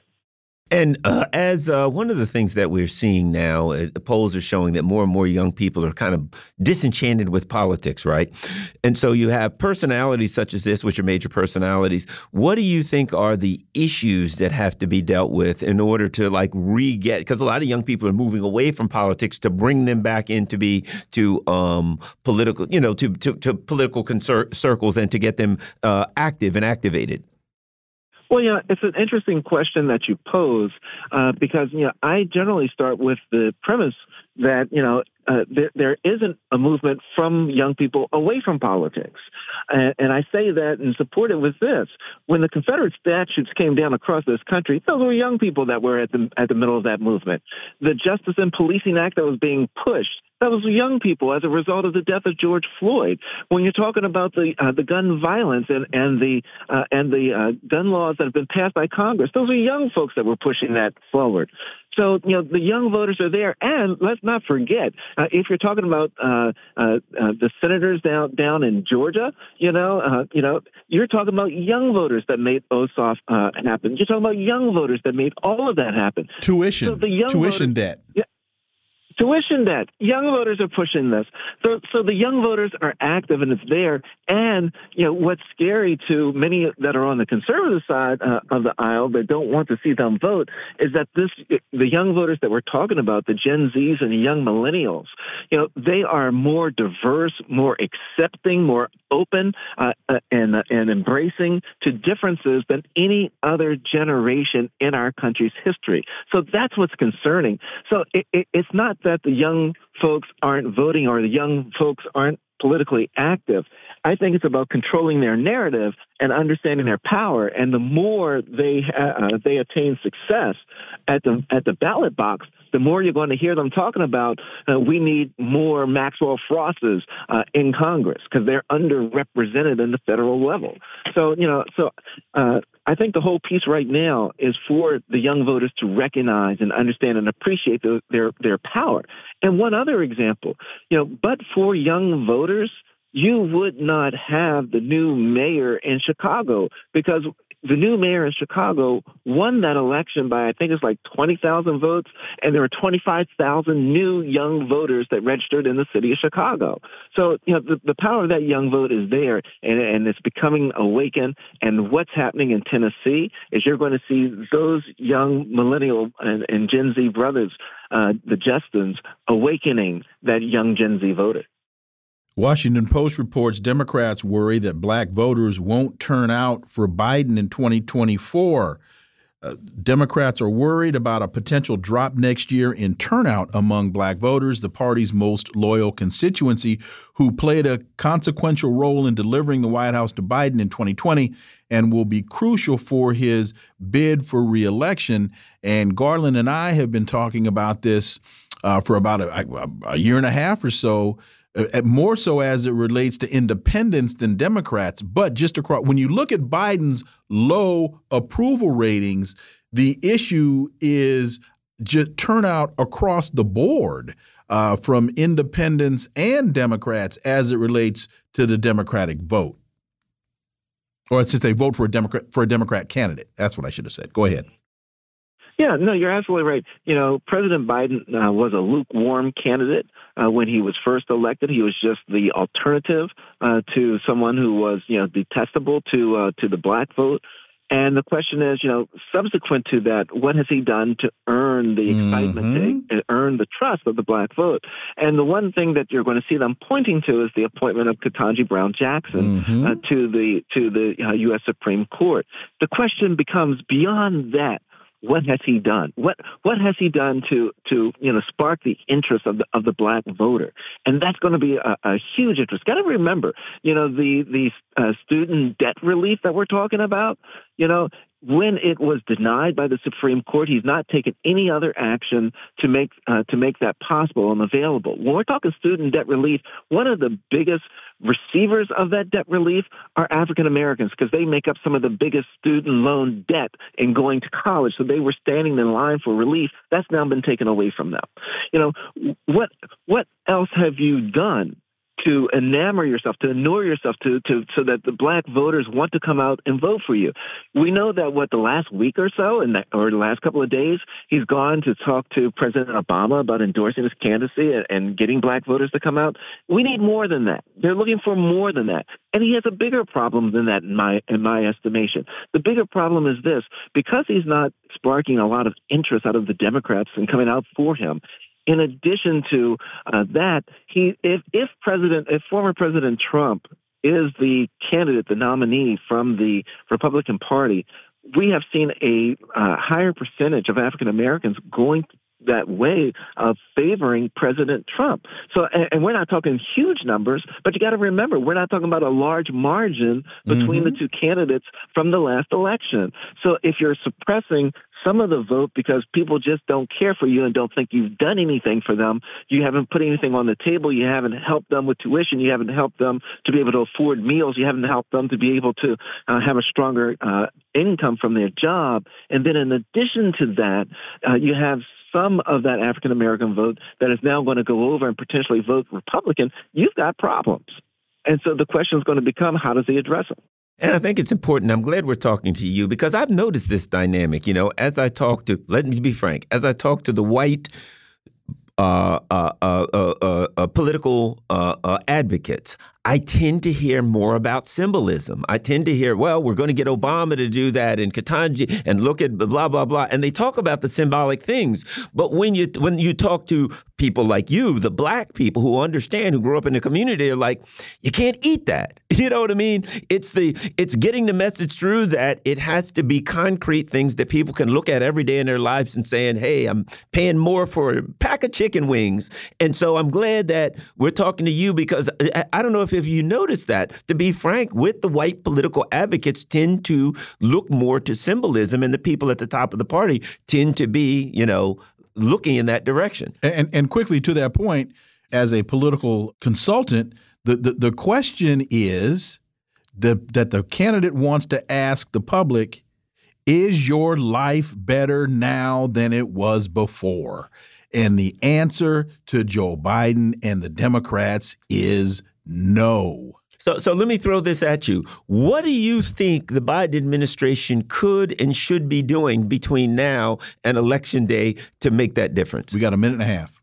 And uh, as uh, one of the things that we're seeing now, uh, polls are showing that more and more young people are kind of disenchanted with politics, right? And so you have personalities such as this, which are major personalities. What do you think are the issues that have to be dealt with in order to like re-get? Because a lot of young people are moving away from politics to bring them back into be to um, political, you know, to to, to political circles and to get them uh, active and activated. Well, yeah, it's an interesting question that you pose uh, because you know I generally start with the premise that you know uh, there, there isn't a movement from young people away from politics. And, and, I say that and support it with this. When the Confederate statutes came down across this country, those were young people that were at the, at the middle of that movement. The Justice and Policing Act that was being pushed, that was young people as a result of the death of George Floyd. When you're talking about the uh, the gun violence and and the uh, and the uh, gun laws that have been passed by Congress, those are young folks that were pushing that forward. So, you know, the young voters are there. And let's not forget, uh, if you're talking about uh, uh, uh the senators down down in Georgia, you know, uh, you know, you're talking about young voters that made Ossoff uh, happen. You're talking about young voters that made all of that happen. Tuition, so the young tuition voters, debt. Yeah, tuition debt. Young voters are pushing this. So, so the young voters are active and it's there. And, you know, what's scary to many that are on the conservative side uh, of the aisle that don't want to see them vote is that this, the young voters that we're talking about, the Gen Zs and the young millennials, you know, they are more diverse, more accepting, more open, uh, uh, and, uh, and embracing to differences than any other generation in our country's history. So that's what's concerning. So it, it, it's not that the young folks aren't voting or the young folks aren't politically active. I think it's about controlling their narrative and understanding their power. And the more they uh, they attain success at the at the ballot box, the more you're going to hear them talking about uh, we need more Maxwell Frosts uh, in Congress because they're underrepresented in the federal level. So you know, so uh, I think the whole piece right now is for the young voters to recognize and understand and appreciate the, their their power. And one other example, you know, but for young voters, you would not have the new mayor in Chicago because the new mayor in Chicago won that election by, I think it's like 20,000 votes, and there were 25,000 new young voters that registered in the city of Chicago. So, you know, the, the power of that young vote is there, and, and it's becoming awakened. And what's happening in Tennessee is you're going to see those young millennial and, and Gen Z brothers, uh, the Justins, awakening that young Gen Z voter. Washington Post reports Democrats worry that black voters won't turn out for Biden in 2024. Uh, Democrats are worried about a potential drop next year in turnout among black voters, the party's most loyal constituency, who played a consequential role in delivering the White House to Biden in 2020 and will be crucial for his bid for reelection. And Garland and I have been talking about this uh, for about a, a year and a half or so uh, more so as it relates to independents than Democrats. But just across, when you look at Biden's low approval ratings, the issue is just turnout across the board uh, from independents and Democrats as it relates to the Democratic vote. Or it's just they vote for a Democrat for a Democrat candidate. That's what I should have said. Go ahead. Yeah, no, you're absolutely right. You know, President Biden uh, was a lukewarm candidate uh, when he was first elected. He was just the alternative uh, to someone who was, you know, detestable to uh, to the black vote. And the question is, you know, subsequent to that, what has he done to earn the excitement, mm-hmm. to earn the trust of the black vote? And the one thing that you're going to see them pointing to is the appointment of Ketanji Brown Jackson mm-hmm. uh, to the to the uh, U.S. Supreme Court. The question becomes beyond that what has he done? What what has he done to to you know spark the interest of the of the black voter? And that's going to be a, a huge interest. Got to remember, you know, the the uh, student debt relief that we're talking about. You know, when it was denied by the Supreme Court, he's not taken any other action to make uh, to make that possible and available. When we're talking student debt relief, one of the biggest receivers of that debt relief are African Americans because they make up some of the biggest student loan debt in going to college. So they were standing in line for relief. That's now been taken away from them. You know what? What else have you done to enamor yourself, to inure yourself to, to so that the black voters want to come out and vote for you. We know that what the last week or so, and or the last couple of days, he's gone to talk to President Obama about endorsing his candidacy and, and getting black voters to come out. We need more than that. They're looking for more than that. And he has a bigger problem than that in my in my estimation. The bigger problem is this because he's not sparking a lot of interest out of the Democrats and coming out for him, in addition to uh, that, he if if President if former President Trump is the candidate, the nominee from the Republican Party, we have seen a uh, higher percentage of African Americans going that way of favoring President Trump. So, and, and we're not talking huge numbers, but you got to remember, we're not talking about a large margin between mm-hmm. the two candidates from the last election. So, if you're suppressing some of the vote because people just don't care for you and don't think you've done anything for them, you haven't put anything on the table, you haven't helped them with tuition, you haven't helped them to be able to afford meals, you haven't helped them to be able to uh, have a stronger uh, income from their job. And then in addition to that, uh, you have some of that African American vote that is now going to go over and potentially vote Republican, you've got problems. And so the question is going to become how does he address them? And I think it's important. I'm glad we're talking to you because I've noticed this dynamic. You know, as I talk to, let me be frank, as I talk to the white uh, uh, uh, political advocates, I tend to hear more about symbolism. I tend to hear, well, we're going to get Obama to do that and Ketanji and look at blah blah blah, and they talk about the symbolic things. But when you when you talk to people like you, the black people who understand, who grew up in the community, they're like, you can't eat that. You know what I mean? It's the it's getting the message through that it has to be concrete things that people can look at every day in their lives and saying, hey, I'm paying more for a pack of chicken wings. And so I'm glad that we're talking to you because I, I don't know if if you notice that, to be frank, with the white political advocates tend to look more to symbolism, and the people at the top of the party tend to be, you know, looking in that direction. And and quickly to that point, as a political consultant, the the, the question is the, that the candidate wants to ask the public is your life better now than it was before? And the answer to Joe Biden and the Democrats is no. So, so let me throw this at you. What do you think the Biden administration could and should be doing between now and election day to make that difference? We got a minute and a half.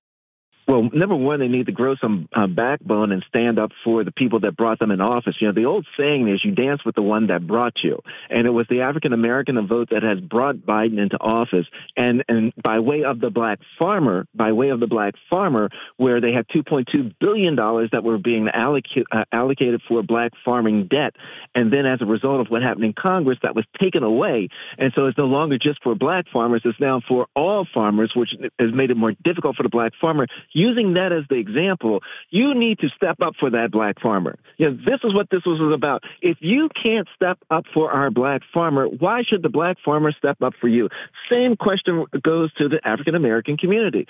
Well, number one, they need to grow some uh, backbone and stand up for the people that brought them in office. You know, the old saying is you dance with the one that brought you. And it was the African American vote that has brought Biden into office. And, and by way of the black farmer, by way of the black farmer, where they had $2.2 billion that were being uh, allocated for black farming debt. And then as a result of what happened in Congress, that was taken away. And so it's no longer just for black farmers, it's now for all farmers, which has made it more difficult for the black farmer using that as the example, you need to step up for that black farmer. You know, this is what this was about. If you can't step up for our black farmer, why should the black farmer step up for you? Same question goes to the African American community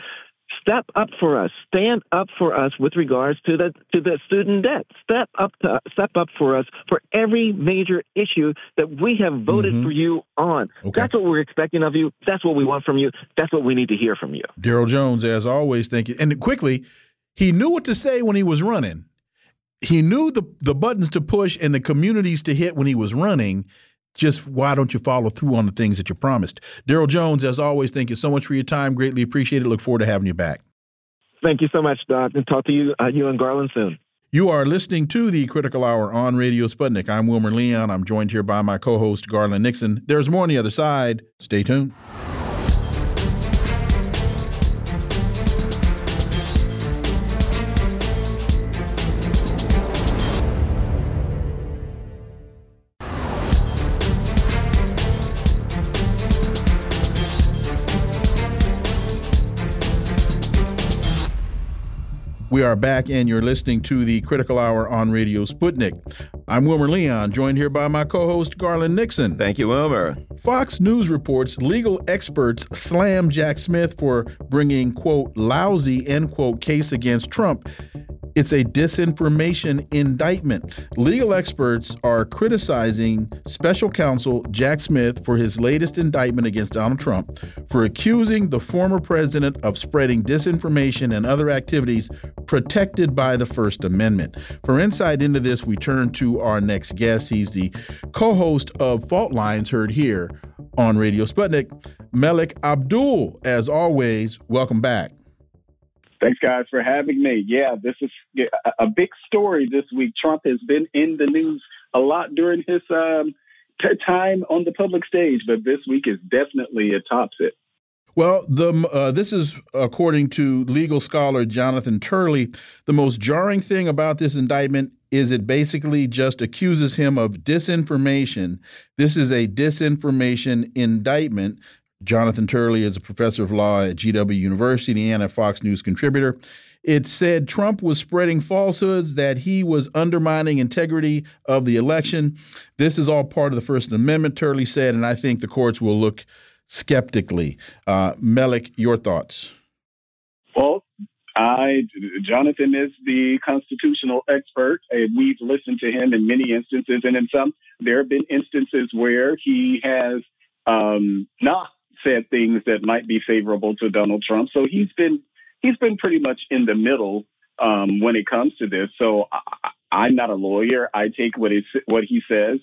step up for us. Stand up for us with regards to the to the student debt. Step up to, step up for us for every major issue that we have voted mm-hmm. for you on. Okay. that's what we're expecting of you. That's what we want from you. That's what we need to hear from you. Darryl jones as always thank you. And quickly he knew what to say when he was running. He knew the the buttons to push and the communities to hit when he was running just why don't you follow through on the things that you promised? Darryl Jones, as always, thank you so much for your time. Greatly appreciate it. Look forward to having you back. Thank you so much, Doc, and talk to you, uh, you and Garland soon. You are listening to the Critical Hour on Radio Sputnik. I'm Wilmer Leon. I'm joined here by my co-host Garland Nixon. There's more on the other side. Stay tuned. We are back, and you're listening to the Critical Hour on Radio Sputnik. I'm Wilmer Leon, joined here by my co host, Garland Nixon. Thank you, Wilmer. Fox News reports legal experts slam Jack Smith for bringing, quote, lousy, end quote, case against Trump it's a disinformation indictment. Legal experts are criticizing special counsel Jack Smith for his latest indictment against Donald Trump for accusing the former president of spreading disinformation and other activities protected by the First Amendment. For insight into this, we turn to our next guest. He's the co host of Fault Lines, heard here on Radio Sputnik, Melik Abdul. As always, welcome back. Thanks, guys, for having me. Yeah, this is a big story this week. Trump has been in the news a lot during his um, t- time on the public stage, but this week is definitely a tops it. Well, the uh, this is according to legal scholar Jonathan Turley. The most jarring thing about this indictment is it basically just accuses him of disinformation. This is a disinformation indictment. Jonathan Turley is a professor of law at GW University and a Fox News contributor. It said Trump was spreading falsehoods, that he was undermining integrity of the election. This is all part of the First Amendment, Turley said, and I think the courts will look skeptically. Uh, Melik, your thoughts? Well, I, Jonathan is the constitutional expert, and we've listened to him in many instances, and in some, there have been instances where he has um, not said things that might be favorable to Donald Trump. So he's been he's been pretty much in the middle um, when it comes to this. So I, am not a lawyer. I take what he what he says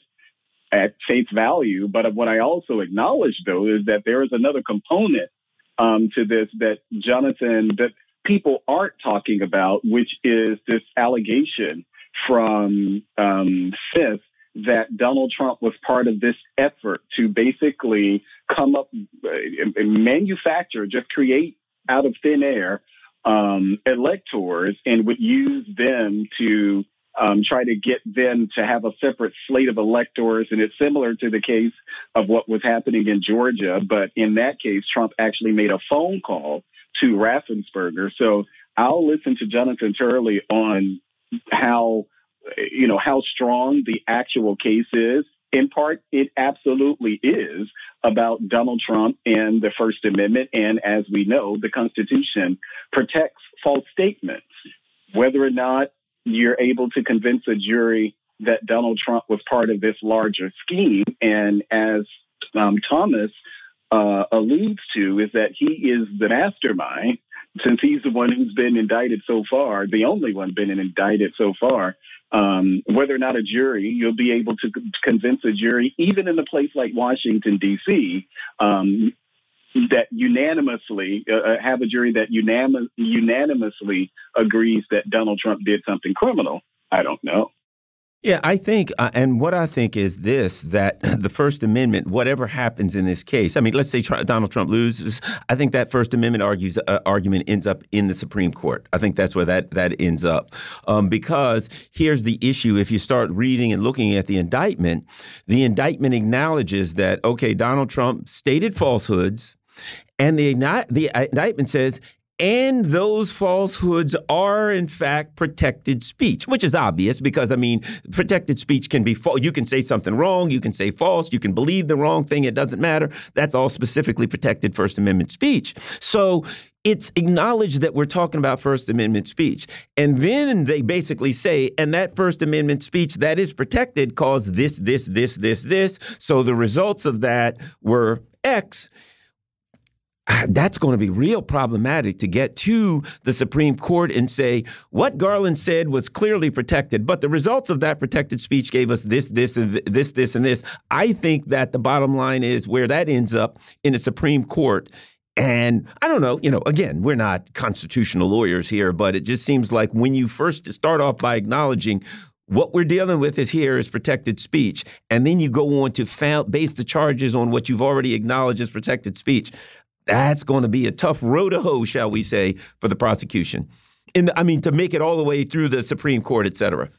at face value. But what I also acknowledge, though, is that there is another component um, to this that Jonathan that people aren't talking about, which is this allegation from um, that Donald Trump was part of this effort to basically come up uh, and manufacture, just create out of thin air um, electors and would use them to um, try to get them to have a separate slate of electors. And it's similar to the case of what was happening in Georgia. But in that case, Trump actually made a phone call to Raffensperger. So I'll listen to Jonathan Turley on how you know, how strong the actual case is. In part, it absolutely is about Donald Trump and the First Amendment. And as we know, the Constitution protects false statements. Whether or not you're able to convince a jury that Donald Trump was part of this larger scheme, and as um, Thomas uh, alludes to, is that he is the mastermind since he's the one who's been indicted so far, the only one been indicted so far, um, whether or not a jury, you'll be able to convince a jury, even in a place like Washington, D.C., um, that unanimously uh, uh, have a jury that unanim- unanimously agrees that Donald Trump did something criminal. I don't know. Yeah, I think, uh, and what I think is this: that the First Amendment, whatever happens in this case, I mean, let's say Donald Trump loses, I think that First Amendment argues uh, argument ends up in the Supreme Court. I think that's where that that ends up, um, because here's the issue: if you start reading and looking at the indictment, the indictment acknowledges that okay, Donald Trump stated falsehoods. And the, the indictment says and those falsehoods are, in fact, protected speech, which is obvious because, I mean, protected speech can be false. You can say something wrong, you can say false, you can believe the wrong thing, it doesn't matter. That's all specifically protected First Amendment speech. So it's acknowledged that we're talking about First Amendment speech. And then they basically say, and that First Amendment speech that is protected caused this, this, this, this, this. So the results of that were X that's going to be real problematic to get to the Supreme Court and say what Garland said was clearly protected, but the results of that protected speech gave us this, this, and this, this, and this. I think that the bottom line is where that ends up in the Supreme Court. And I don't know, you know, again, we're not constitutional lawyers here, but it just seems like when you first start off by acknowledging what we're dealing with is here is protected speech, and then you go on to base the charges on what you've already acknowledged as protected speech that's going to be a tough road to hoe, shall we say, for the prosecution. And I mean, to make it all the way through the Supreme Court, et cetera.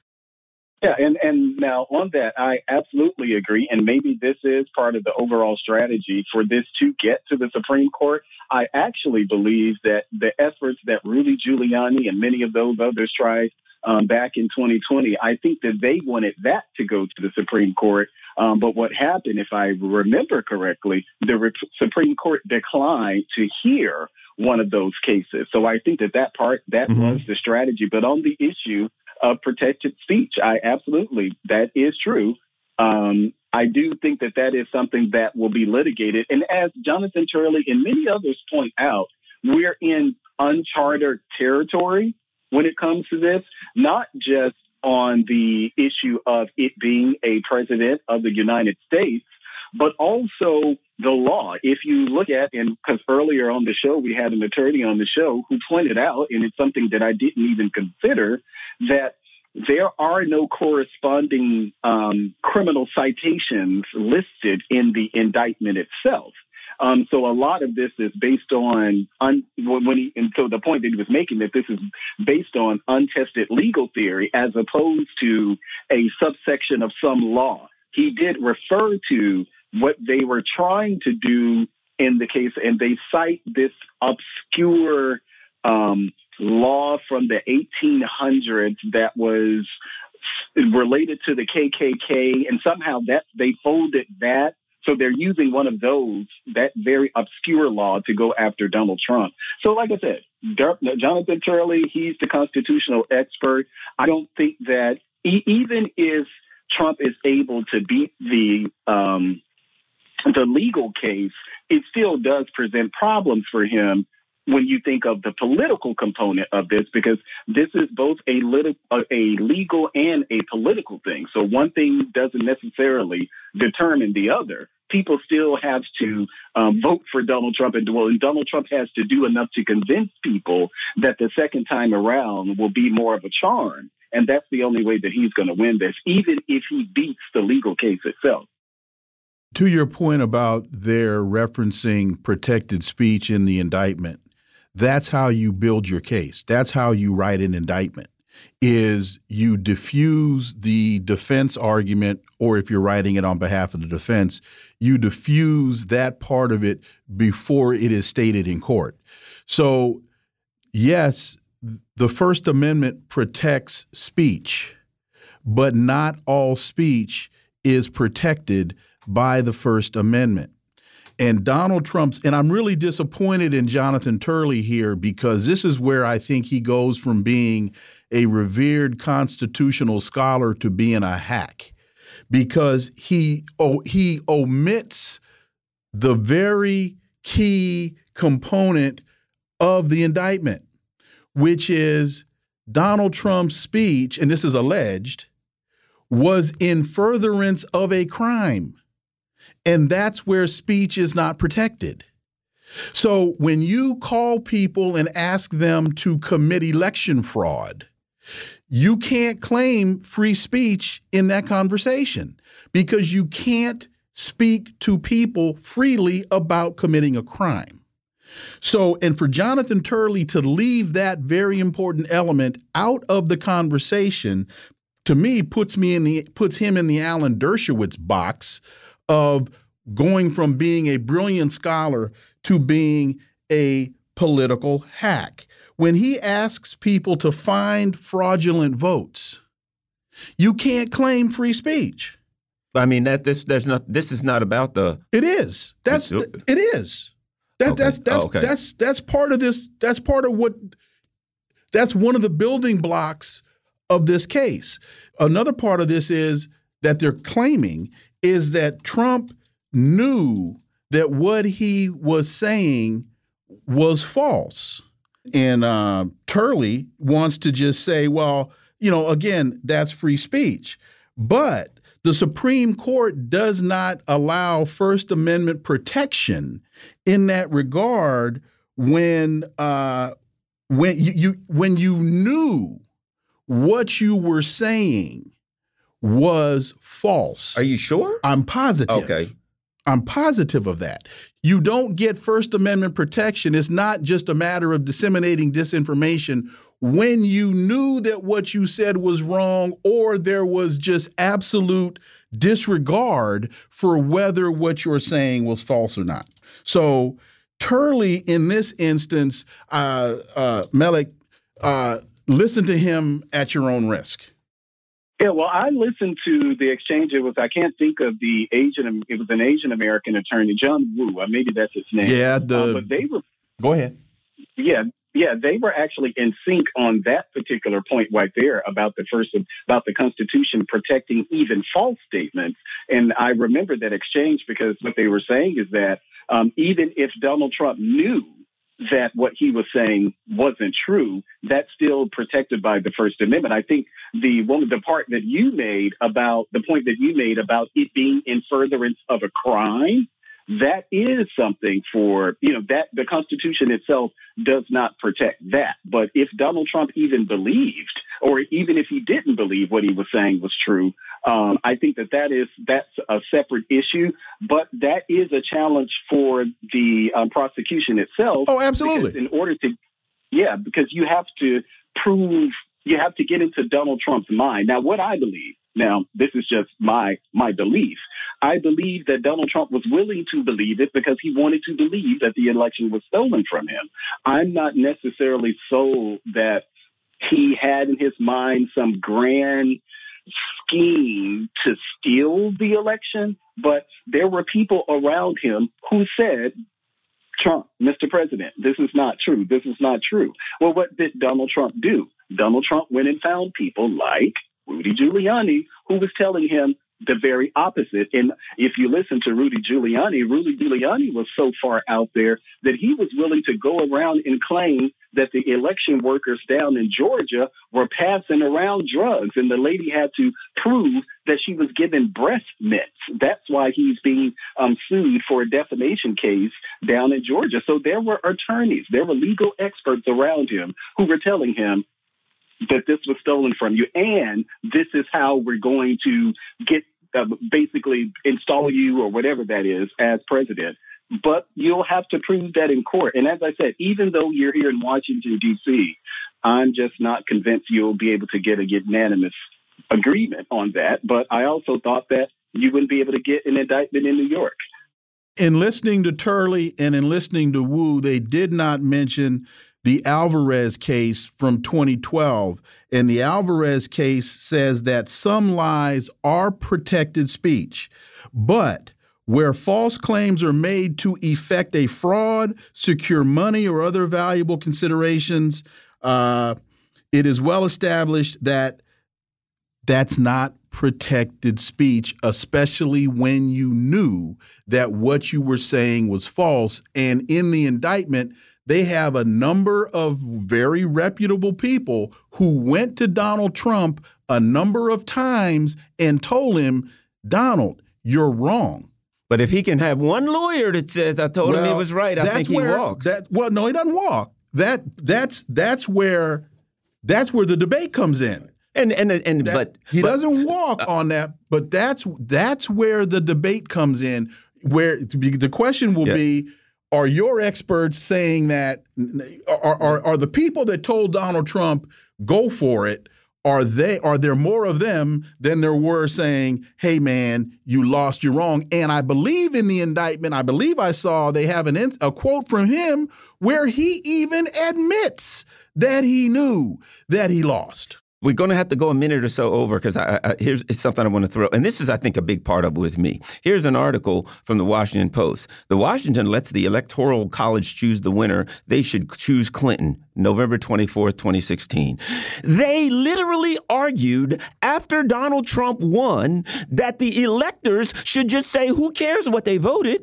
Yeah, and, and now on that, I absolutely agree. And maybe this is part of the overall strategy for this to get to the Supreme Court. I actually believe that the efforts that Rudy Giuliani and many of those others tried um, back in 2020, I think that they wanted that to go to the Supreme Court um, but what happened, if I remember correctly, the Re- Supreme Court declined to hear one of those cases. So I think that that part, that mm-hmm. was the strategy. But on the issue of protected speech, I absolutely, that is true. Um, I do think that that is something that will be litigated. And as Jonathan Turley and many others point out, we're in uncharted territory when it comes to this, not just on the issue of it being a president of the United States, but also the law. If you look at, and because earlier on the show, we had an attorney on the show who pointed out, and it's something that I didn't even consider, that there are no corresponding um, criminal citations listed in the indictment itself. Um, so a lot of this is based on un, when he, and so the point that he was making that this is based on untested legal theory as opposed to a subsection of some law. He did refer to what they were trying to do in the case, and they cite this obscure um, law from the 1800s that was related to the KKK, and somehow that they folded that so they're using one of those, that very obscure law to go after Donald Trump. So like I said, Jonathan Turley, he's the constitutional expert. I don't think that even if Trump is able to beat the um, the legal case, it still does present problems for him when you think of the political component of this, because this is both a, little, a legal and a political thing. So one thing doesn't necessarily determine the other. People still have to um, vote for Donald Trump, and well, Donald Trump has to do enough to convince people that the second time around will be more of a charm. And that's the only way that he's going to win this, even if he beats the legal case itself. To your point about their referencing protected speech in the indictment, that's how you build your case. That's how you write an indictment is you diffuse the defense argument or if you're writing it on behalf of the defense, you diffuse that part of it before it is stated in court. So, yes, the First Amendment protects speech, but not all speech is protected by the First Amendment and Donald Trump's, and I'm really disappointed in Jonathan Turley here because this is where I think he goes from being a revered constitutional scholar to being a hack because he oh, he omits the very key component of the indictment, which is Donald Trump's speech, and this is alleged, was in furtherance of a crime. And that's where speech is not protected. So when you call people and ask them to commit election fraud, you can't claim free speech in that conversation because you can't speak to people freely about committing a crime. So, and for Jonathan Turley to leave that very important element out of the conversation, to me, puts me in the puts him in the Alan Dershowitz box of going from being a brilliant scholar to being a political hack. When he asks people to find fraudulent votes, you can't claim free speech. I mean that this there's not this is not about the It is. That's it is. That Okay. that's that's Oh, okay. that's that's part of this that's part of what that's one of the building blocks of this case. Another part of this is that they're claiming is that Trump knew that what he was saying was false. And uh, Turley wants to just say, well, you know, again, that's free speech. But the Supreme Court does not allow First Amendment protection in that regard when uh, when you, you when you knew what you were saying was false. Are you sure? I'm positive. Okay. I'm positive of that. You don't get First Amendment protection. It's not just a matter of disseminating disinformation when you knew that what you said was wrong or there was just absolute disregard for whether what you're saying was false or not. So, Turley, in this instance, uh, uh, Melik, uh, listen to him at your own risk. Yeah, well, I listened to the exchange. It was I can't think of the Asian. It was an Asian American attorney, John Woo. Uh, maybe that's his name. Yeah, the Uh, but they were go ahead. yeah, yeah, they were actually in sync on that particular point right there about the first about the Constitution protecting even false statements. And I remember that exchange because what they were saying is that um, even if Donald Trump knew that what he was saying wasn't true, that's still protected by the First Amendment. I think the one the part that you made about the point that you made about it being in furtherance of a crime that is something for you know that the constitution itself does not protect that. But if donald trump even believed or even if he didn't believe what he was saying was true um, i think that that is that's a separate issue. But that is a challenge for the um, prosecution itself. Oh, absolutely. in order to yeah because you have to prove you have to get into donald trump's mind. Now what i believe now this is just my my belief I believe that Donald Trump was willing to believe it because he wanted to believe that the election was stolen from him. I'm not necessarily sold that he had in his mind some grand scheme to steal the election, but there were people around him who said, Trump, Mr. President, this is not true. This is not true. Well, what did Donald Trump do? Donald Trump went and found people like Rudy Giuliani, who was telling him the very opposite. And if you listen to Rudy Giuliani, Rudy Giuliani was so far out there that he was willing to go around and claim that the election workers down in Georgia were passing around drugs. And the lady had to prove that she was given breast mints. That's why he's being um, sued for a defamation case down in Georgia. So there were attorneys, there were legal experts around him who were telling him that this was stolen from you, and this is how we're going to get uh, basically install you or whatever that is as president. But you'll have to prove that in court. And as I said, even though you're here in Washington D.C., I'm just not convinced you'll be able to get a unanimous agreement on that. But I also thought that you wouldn't be able to get an indictment in New York. in listening to Turley and in listening to Wu, they did not mention the Alvarez case from 2012. And the Alvarez case says that some lies are protected speech, but where false claims are made to effect a fraud, secure money, or other valuable considerations, uh, it is well established that that's not protected speech, especially when you knew that what you were saying was false. And in the indictment, they have a number of very reputable people who went to Donald Trump a number of times and told him, Donald, you're wrong. But if he can have one lawyer that says, "I told well, him he was right," I think he where, walks. That well, no, he doesn't walk. That that's that's where that's where the debate comes in. And and and that, but he but, doesn't walk uh, on that. But that's that's where the debate comes in. Where the question will yeah. be: Are your experts saying that? Are, are are the people that told Donald Trump go for it? Are they are there more of them than there were saying, "Hey man, you lost, you're wrong"? And I believe in the indictment. I believe I saw they have an a quote from him where he even admits that he knew that he lost. We're going to have to go a minute or so over because here's something I want to throw. And this is, I think, a big part of with me. Here's an article from the Washington Post. The Washington lets the Electoral College choose the winner. They should choose Clinton, November 24th, 2016. They literally argued after Donald Trump won that the electors should just say, who cares what they voted?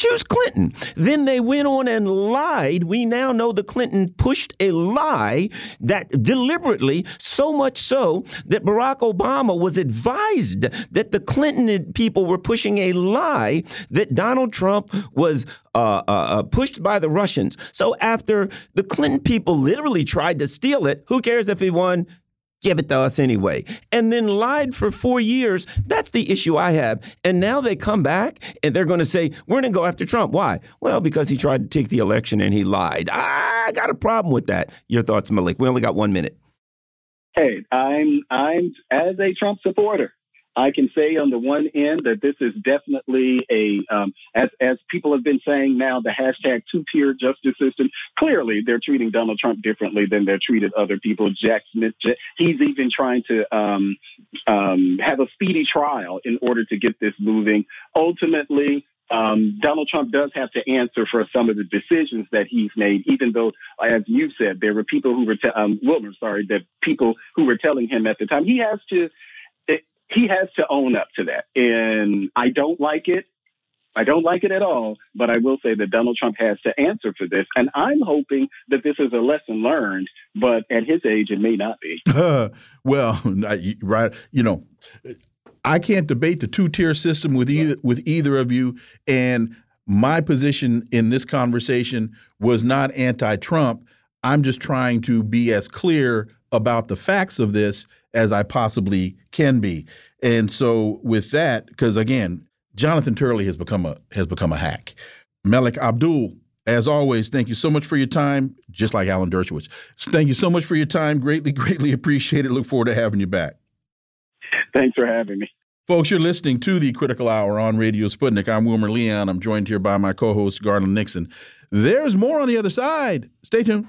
Choose Clinton. Then they went on and lied. We now know the Clinton pushed a lie that deliberately, so much so that Barack Obama was advised that the Clinton people were pushing a lie that Donald Trump was uh, uh, uh pushed by the Russians. So after the Clinton people literally tried to steal it, who cares if he won? Give it to us anyway, and then lied for four years. That's the issue I have. And now they come back and they're going to say, we're going to go after Trump. Why? Well, because he tried to take the election and he lied. I got a problem with that. Your thoughts, Melik? We only got one minute. Hey, I'm I'm as a Trump supporter. I can say on the one end that this is definitely a, um, as, as people have been saying now, the hashtag two-tier justice system. Clearly, they're treating Donald Trump differently than they're treated other people. Jack Smith, he's even trying to um, um, have a speedy trial in order to get this moving. Ultimately, um, Donald Trump does have to answer for some of the decisions that he's made, even though, as you said, there were people who were, te- um, Wilmer, sorry, that people who were telling him at the time, he has to he has to own up to that. And I don't like it. I don't like it at all, but I will say that Donald Trump has to answer for this. And I'm hoping that this is a lesson learned, but at his age, it may not be. Uh, well, right. You know, I can't debate the two tier system with either, with either of you. And my position in this conversation was not anti Trump. I'm just trying to be as clear about the facts of this as I possibly can be. And so with that, because again, Jonathan Turley has become a has become a hack. Melik Abdul, as always, thank you so much for your time. Just like Alan Dershowitz, thank you so much for your time. Greatly, greatly appreciate it. Look forward to having you back. Thanks for having me. Folks, you're listening to the Critical Hour on Radio Sputnik. I'm Wilmer Leon. I'm joined here by my co-host Garland Nixon. There's more on the other side. Stay tuned.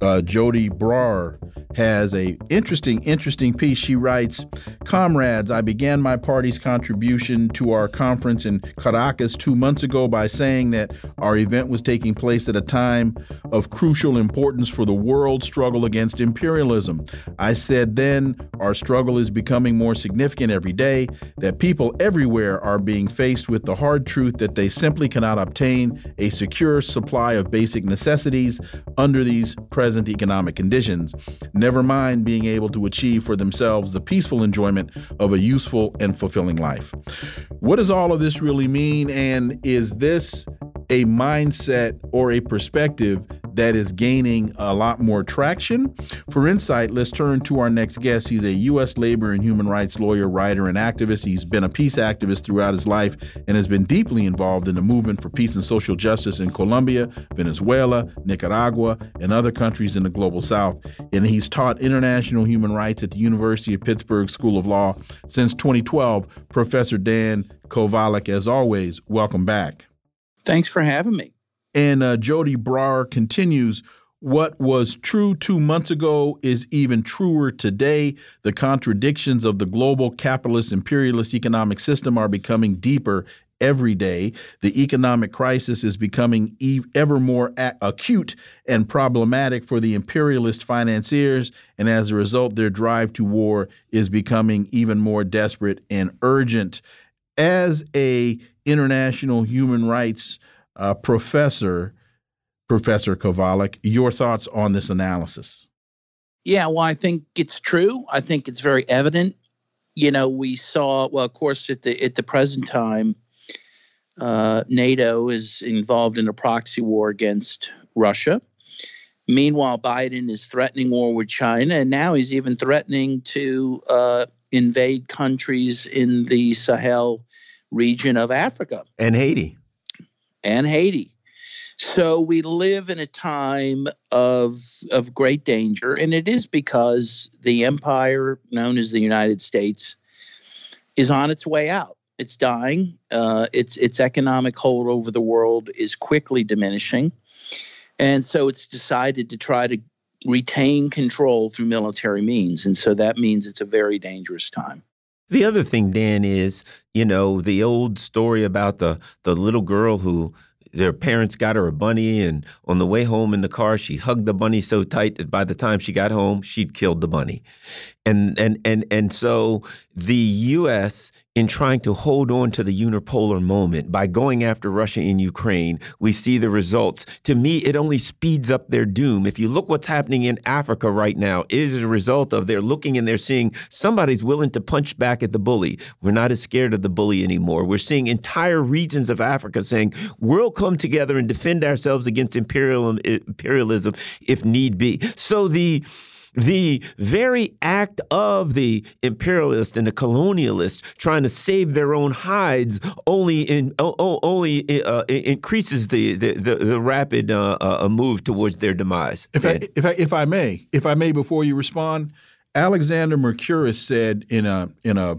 Uh, Joti Brar has a interesting, interesting piece. She writes, "Comrades, I began my party's contribution to our conference in Caracas two months ago by saying that our event was taking place at a time of crucial importance for the world struggle against imperialism. I said then our struggle is becoming more significant every day. That people everywhere are being faced with the hard truth that they simply cannot obtain a secure supply of basic necessities under these present economic conditions." never mind being able to achieve for themselves the peaceful enjoyment of a useful and fulfilling life. What does all of this really mean? And is this a mindset or a perspective that is gaining a lot more traction. For insight, let's turn to our next guest. He's a U.S. labor and human rights lawyer, writer, and activist. He's been a peace activist throughout his life and has been deeply involved in the movement for peace and social justice in Colombia, Venezuela, Nicaragua, and other countries in the global south. And he's taught international human rights at the University of Pittsburgh School of Law since 2012. Professor Dan Kovalik, as always, welcome back. Thanks for having me. And uh, Joti Brar continues what was true two months ago is even truer today. The contradictions of the global capitalist imperialist economic system are becoming deeper every day. The economic crisis is becoming ever more acute and problematic for the imperialist financiers, and as a result, their drive to war is becoming even more desperate and urgent. As a international human rights uh, professor, Professor Kovalik, your thoughts on this analysis? Yeah, well, I think it's true. I think it's very evident. You know, we saw, well, of course, at the at the present time, uh, NATO is involved in a proxy war against Russia. Meanwhile, Biden is threatening war with China, and now he's even threatening to uh, invade countries in the Sahel region of Africa and Haiti. And Haiti. So we live in a time of of great danger, and it is because the empire known as the United States is on its way out. It's dying. Uh, its its economic hold over the world is quickly diminishing, and so it's decided to try to retain control through military means, and so that means it's a very dangerous time. The other thing, Dan, is you know the old story about the the little girl who their parents got her a bunny, and on the way home in the car, she hugged the bunny so tight that by the time she got home, she'd killed the bunny. And and and and so the U.S. in trying to hold on to the unipolar moment by going after Russia in Ukraine, we see the results. To me, it only speeds up their doom. If you look what's happening in Africa right now, it is a result of they're looking and they're seeing somebody's willing to punch back at the bully. We're not as scared of the bully anymore. We're seeing entire regions of Africa saying we'll come together and defend ourselves against imperialism if need be. So the the very act of the imperialist and the colonialist trying to save their own hides only in only uh, increases the the, the, the rapid uh, uh, move towards their demise. If I, if I if I may, if I may, before you respond, Alexander Mercouris said in a in a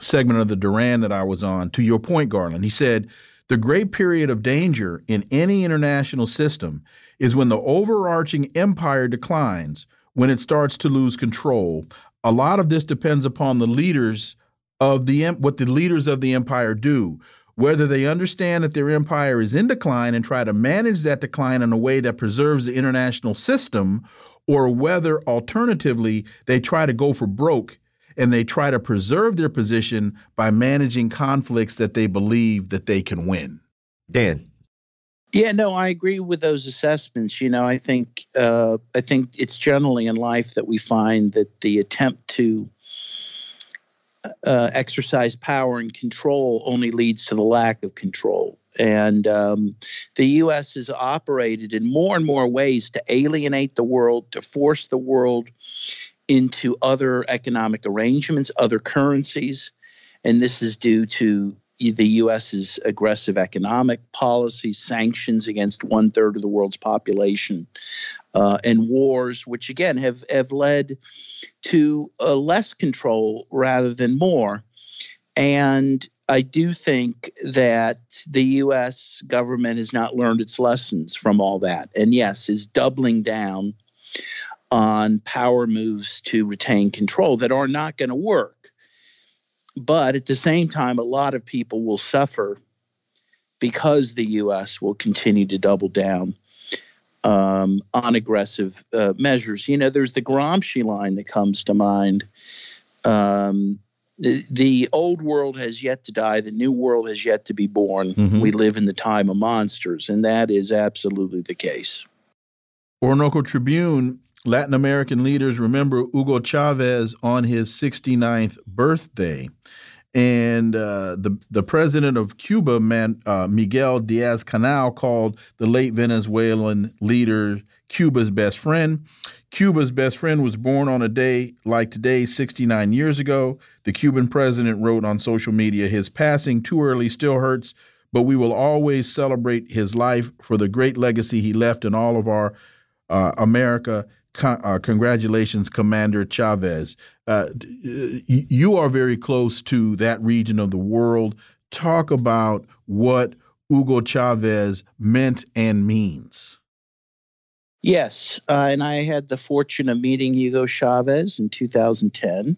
segment of the Duran that I was on, to your point, Garland, he said the great period of danger in any international system is when the overarching empire declines when it starts to lose control. A lot of this depends upon the leaders of the what the leaders of the empire do. Whether they understand that their empire is in decline and try to manage that decline in a way that preserves the international system, or whether alternatively they try to go for broke and they try to preserve their position by managing conflicts that they believe that they can win. Dan. Yeah, no, I agree with those assessments. You know, I think uh, I think it's generally in life that we find that the attempt to uh, exercise power and control only leads to the lack of control. And um, the U.S. has operated in more and more ways to alienate the world, to force the world into other economic arrangements, other currencies. And this is due to the U.S.'s aggressive economic policy, sanctions against one third of the world's population, uh, and wars, which again have, have led to uh, less control rather than more. And I do think that the U.S. government has not learned its lessons from all that. And yes, is doubling down on power moves to retain control that are not going to work. But at the same time, a lot of people will suffer because the U.S. will continue to double down um, on aggressive uh, measures. You know, there's the Gramsci line that comes to mind. Um, the, the, old world has yet to die. The new world has yet to be born. Mm-hmm. We live in the time of monsters, and that is absolutely the case. Orinoco Tribune Latin American leaders remember Hugo Chavez on his 69th birthday. And uh, the the president of Cuba, man, uh, Miguel Díaz-Canel, called the late Venezuelan leader Cuba's best friend. Cuba's best friend was born on a day like today, 69 years ago. The Cuban president wrote on social media, His passing too early still hurts, but we will always celebrate his life for the great legacy he left in all of our uh, America Con uh, congratulations, Commander Chavez. Uh, you are very close to that region of the world. Talk about what Hugo Chavez meant and means. Yes, uh, and I had the fortune of meeting Hugo Chavez in 2010.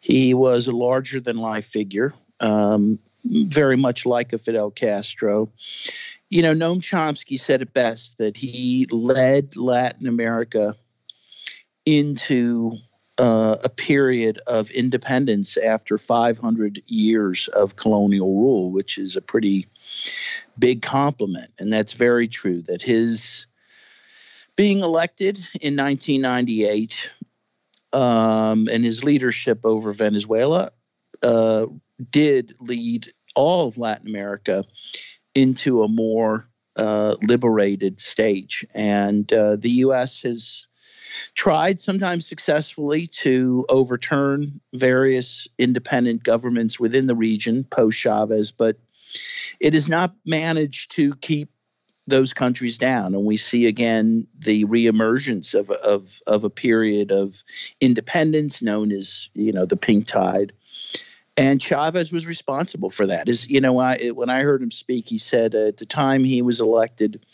He was a larger than life figure, um, very much like a Fidel Castro. You know, Noam Chomsky said it best that he led Latin America into uh, a period of independence after 500 years of colonial rule, which is a pretty big compliment. And that's very true that his being elected in 1998 um, and his leadership over Venezuela uh, did lead all of Latin America into a more uh, liberated stage. And uh, the U.S. has tried, sometimes successfully, to overturn various independent governments within the region post Chavez, but it has not managed to keep those countries down. And we see again the reemergence of, of, of a period of independence known as, you know, the pink tide. And Chavez was responsible for that. Is you know, I, when I heard him speak, he said uh, at the time he was elected,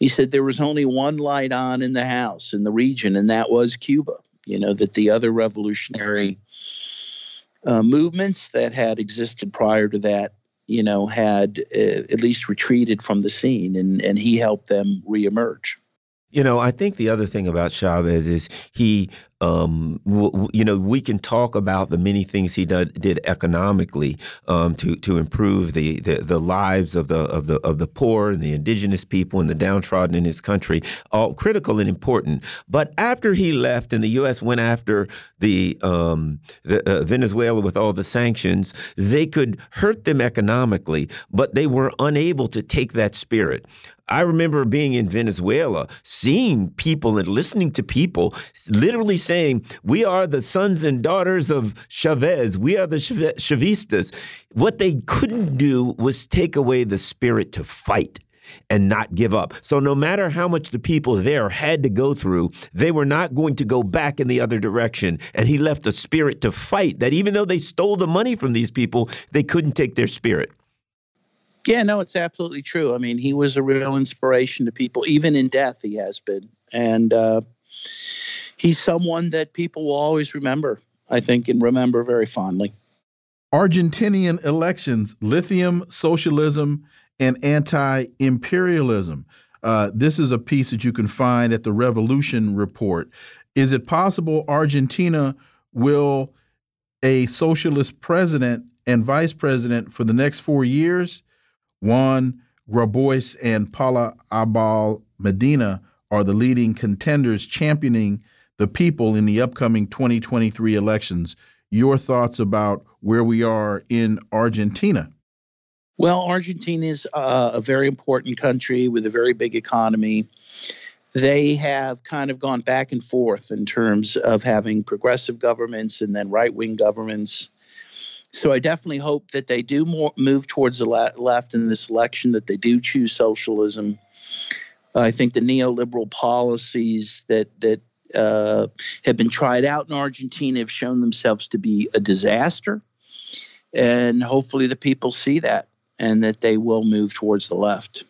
he said there was only one light on in the house in the region, and that was Cuba. You know, that the other revolutionary uh, movements that had existed prior to that, you know, had uh, at least retreated from the scene, and, and he helped them reemerge. You know, I think the other thing about Chavez is he um, you know, we can talk about the many things he did, did economically um, to to improve the, the, the lives of the of the of the poor and the indigenous people and the downtrodden in his country, all critical and important. But after he left, and the U.S. went after the, um, the uh, Venezuela with all the sanctions, they could hurt them economically, but they were unable to take that spirit. I remember being in Venezuela, seeing people and listening to people literally saying, We are the sons and daughters of Chavez. We are the Chavistas. What they couldn't do was take away the spirit to fight and not give up. So, no matter how much the people there had to go through, they were not going to go back in the other direction. And he left the spirit to fight that even though they stole the money from these people, they couldn't take their spirit. Yeah, no, it's absolutely true. I mean, he was a real inspiration to people, even in death, he has been. And uh, he's someone that people will always remember, I think, and remember very fondly. Argentinian elections, lithium, socialism, and anti imperialism. Uh, this is a piece that you can find at the Revolution Report. Is it possible Argentina will a socialist president and vice president for the next four years? Juan Grabois and Paula Abal Medina are the leading contenders championing the people in the upcoming 2023 elections. Your thoughts about where we are in Argentina? Well, Argentina is uh, a very important country with a very big economy. They have kind of gone back and forth in terms of having progressive governments and then right wing governments. So I definitely hope that they do more, move towards the left in this election, that they do choose socialism. I think the neoliberal policies that that uh, have been tried out in Argentina have shown themselves to be a disaster, and hopefully the people see that and that they will move towards the left.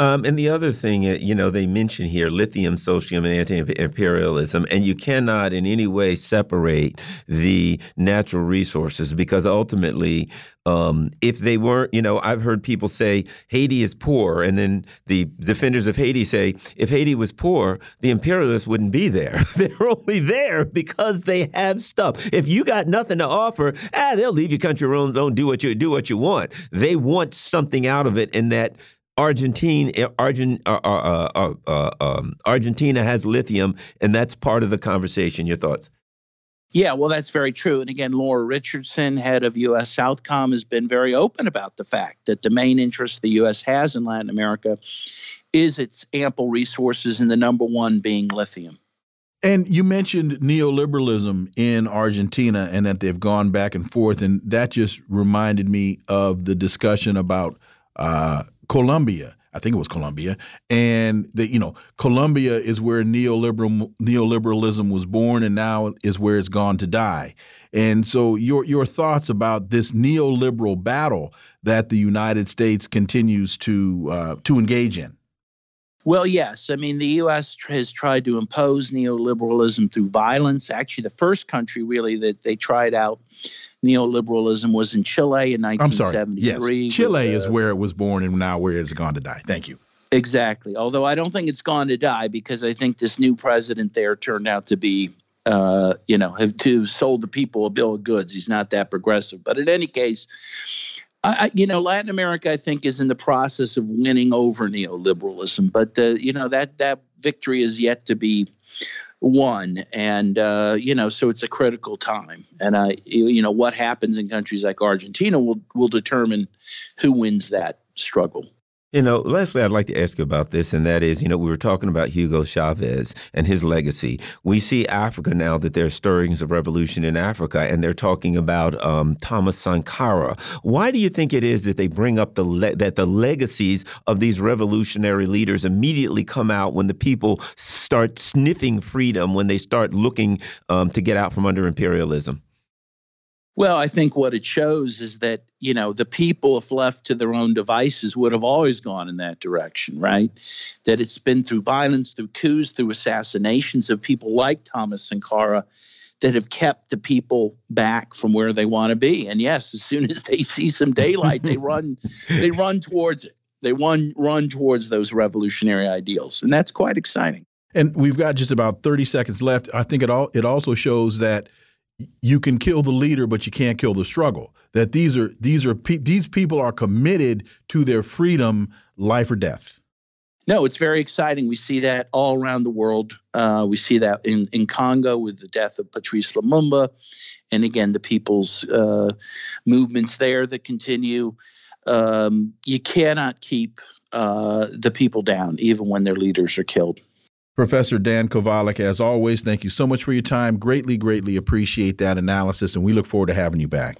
Um, and the other thing, uh, you know, they mention here lithium, socialism, and anti-imperialism, and you cannot in any way separate the natural resources because ultimately, um, if they weren't, you know, I've heard people say Haiti is poor, and then the defenders of Haiti say if Haiti was poor, the imperialists wouldn't be there. They're only there because they have stuff. If you got nothing to offer, ah, they'll leave your country alone. Don't do what you do what you want. They want something out of it, and that Argentine, eh, Argent, uh, uh, uh, uh, um, Argentina has lithium, and that's part of the conversation. Your thoughts? Yeah, well, that's very true. And again, Laura Richardson, head of U.S. Southcom, has been very open about the fact that the main interest the U.S. has in Latin America is its ample resources, and the number one being lithium. And you mentioned neoliberalism in Argentina and that they've gone back and forth. And that just reminded me of the discussion about uh, Colombia. I think it was Colombia, and that you know Colombia is where neoliberal neoliberalism was born, and now is where it's gone to die. And so, your your thoughts about this neoliberal battle that the United States continues to uh, to engage in? Well, yes. I mean, the U.S. has tried to impose neoliberalism through violence. Actually, the first country really that they tried out neoliberalism was in Chile in 1973. I'm sorry. Yes, Chile with, uh, is where it was born and now where it's gone to die. Thank you. Exactly. Although I don't think it's gone to die because I think this new president there turned out to be, uh, you know, have to sold the people a bill of goods. He's not that progressive. But in any case, I, you know, Latin America, I think, is in the process of winning over neoliberalism, but uh, you know that that victory is yet to be won, and uh, you know, so it's a critical time. And I, you know, what happens in countries like Argentina will will determine who wins that struggle. You know, Leslie, I'd like to ask you about this, and that is, you know, we were talking about Hugo Chavez and his legacy. We see Africa now that there are stirrings of revolution in Africa, and they're talking about um, Thomas Sankara. Why do you think it is that they bring up the that the legacies of these revolutionary leaders immediately come out when the people start sniffing freedom, when they start looking um, to get out from under imperialism? Well, I think what it shows is that, you know, the people, if left to their own devices, would have always gone in that direction, right? That it's been through violence, through coups, through assassinations of people like Thomas Sankara that have kept the people back from where they want to be. And yes, as soon as they see some daylight, they run they run towards it. They run run towards those revolutionary ideals. And that's quite exciting. And we've got just about 30 seconds left. I think it all it also shows that you can kill the leader, but you can't kill the struggle. That these are these are these people are committed to their freedom, life or death. No, it's very exciting. We see that all around the world. Uh, we see that in, in Congo with the death of Patrice Lumumba, and again the people's uh, movements there that continue. Um, you cannot keep uh, the people down, even when their leaders are killed. Professor Dan Kovalik, as always, thank you so much for your time. Greatly, greatly appreciate that analysis, and we look forward to having you back.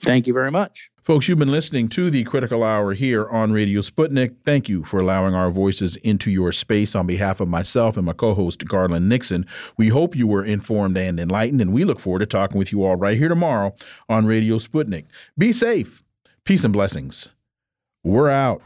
Thank you very much. Folks, you've been listening to the Critical Hour here on Radio Sputnik. Thank you for allowing our voices into your space on behalf of myself and my co host, Garland Nixon. We hope you were informed and enlightened, and we look forward to talking with you all right here tomorrow on Radio Sputnik. Be safe. Peace and blessings. We're out.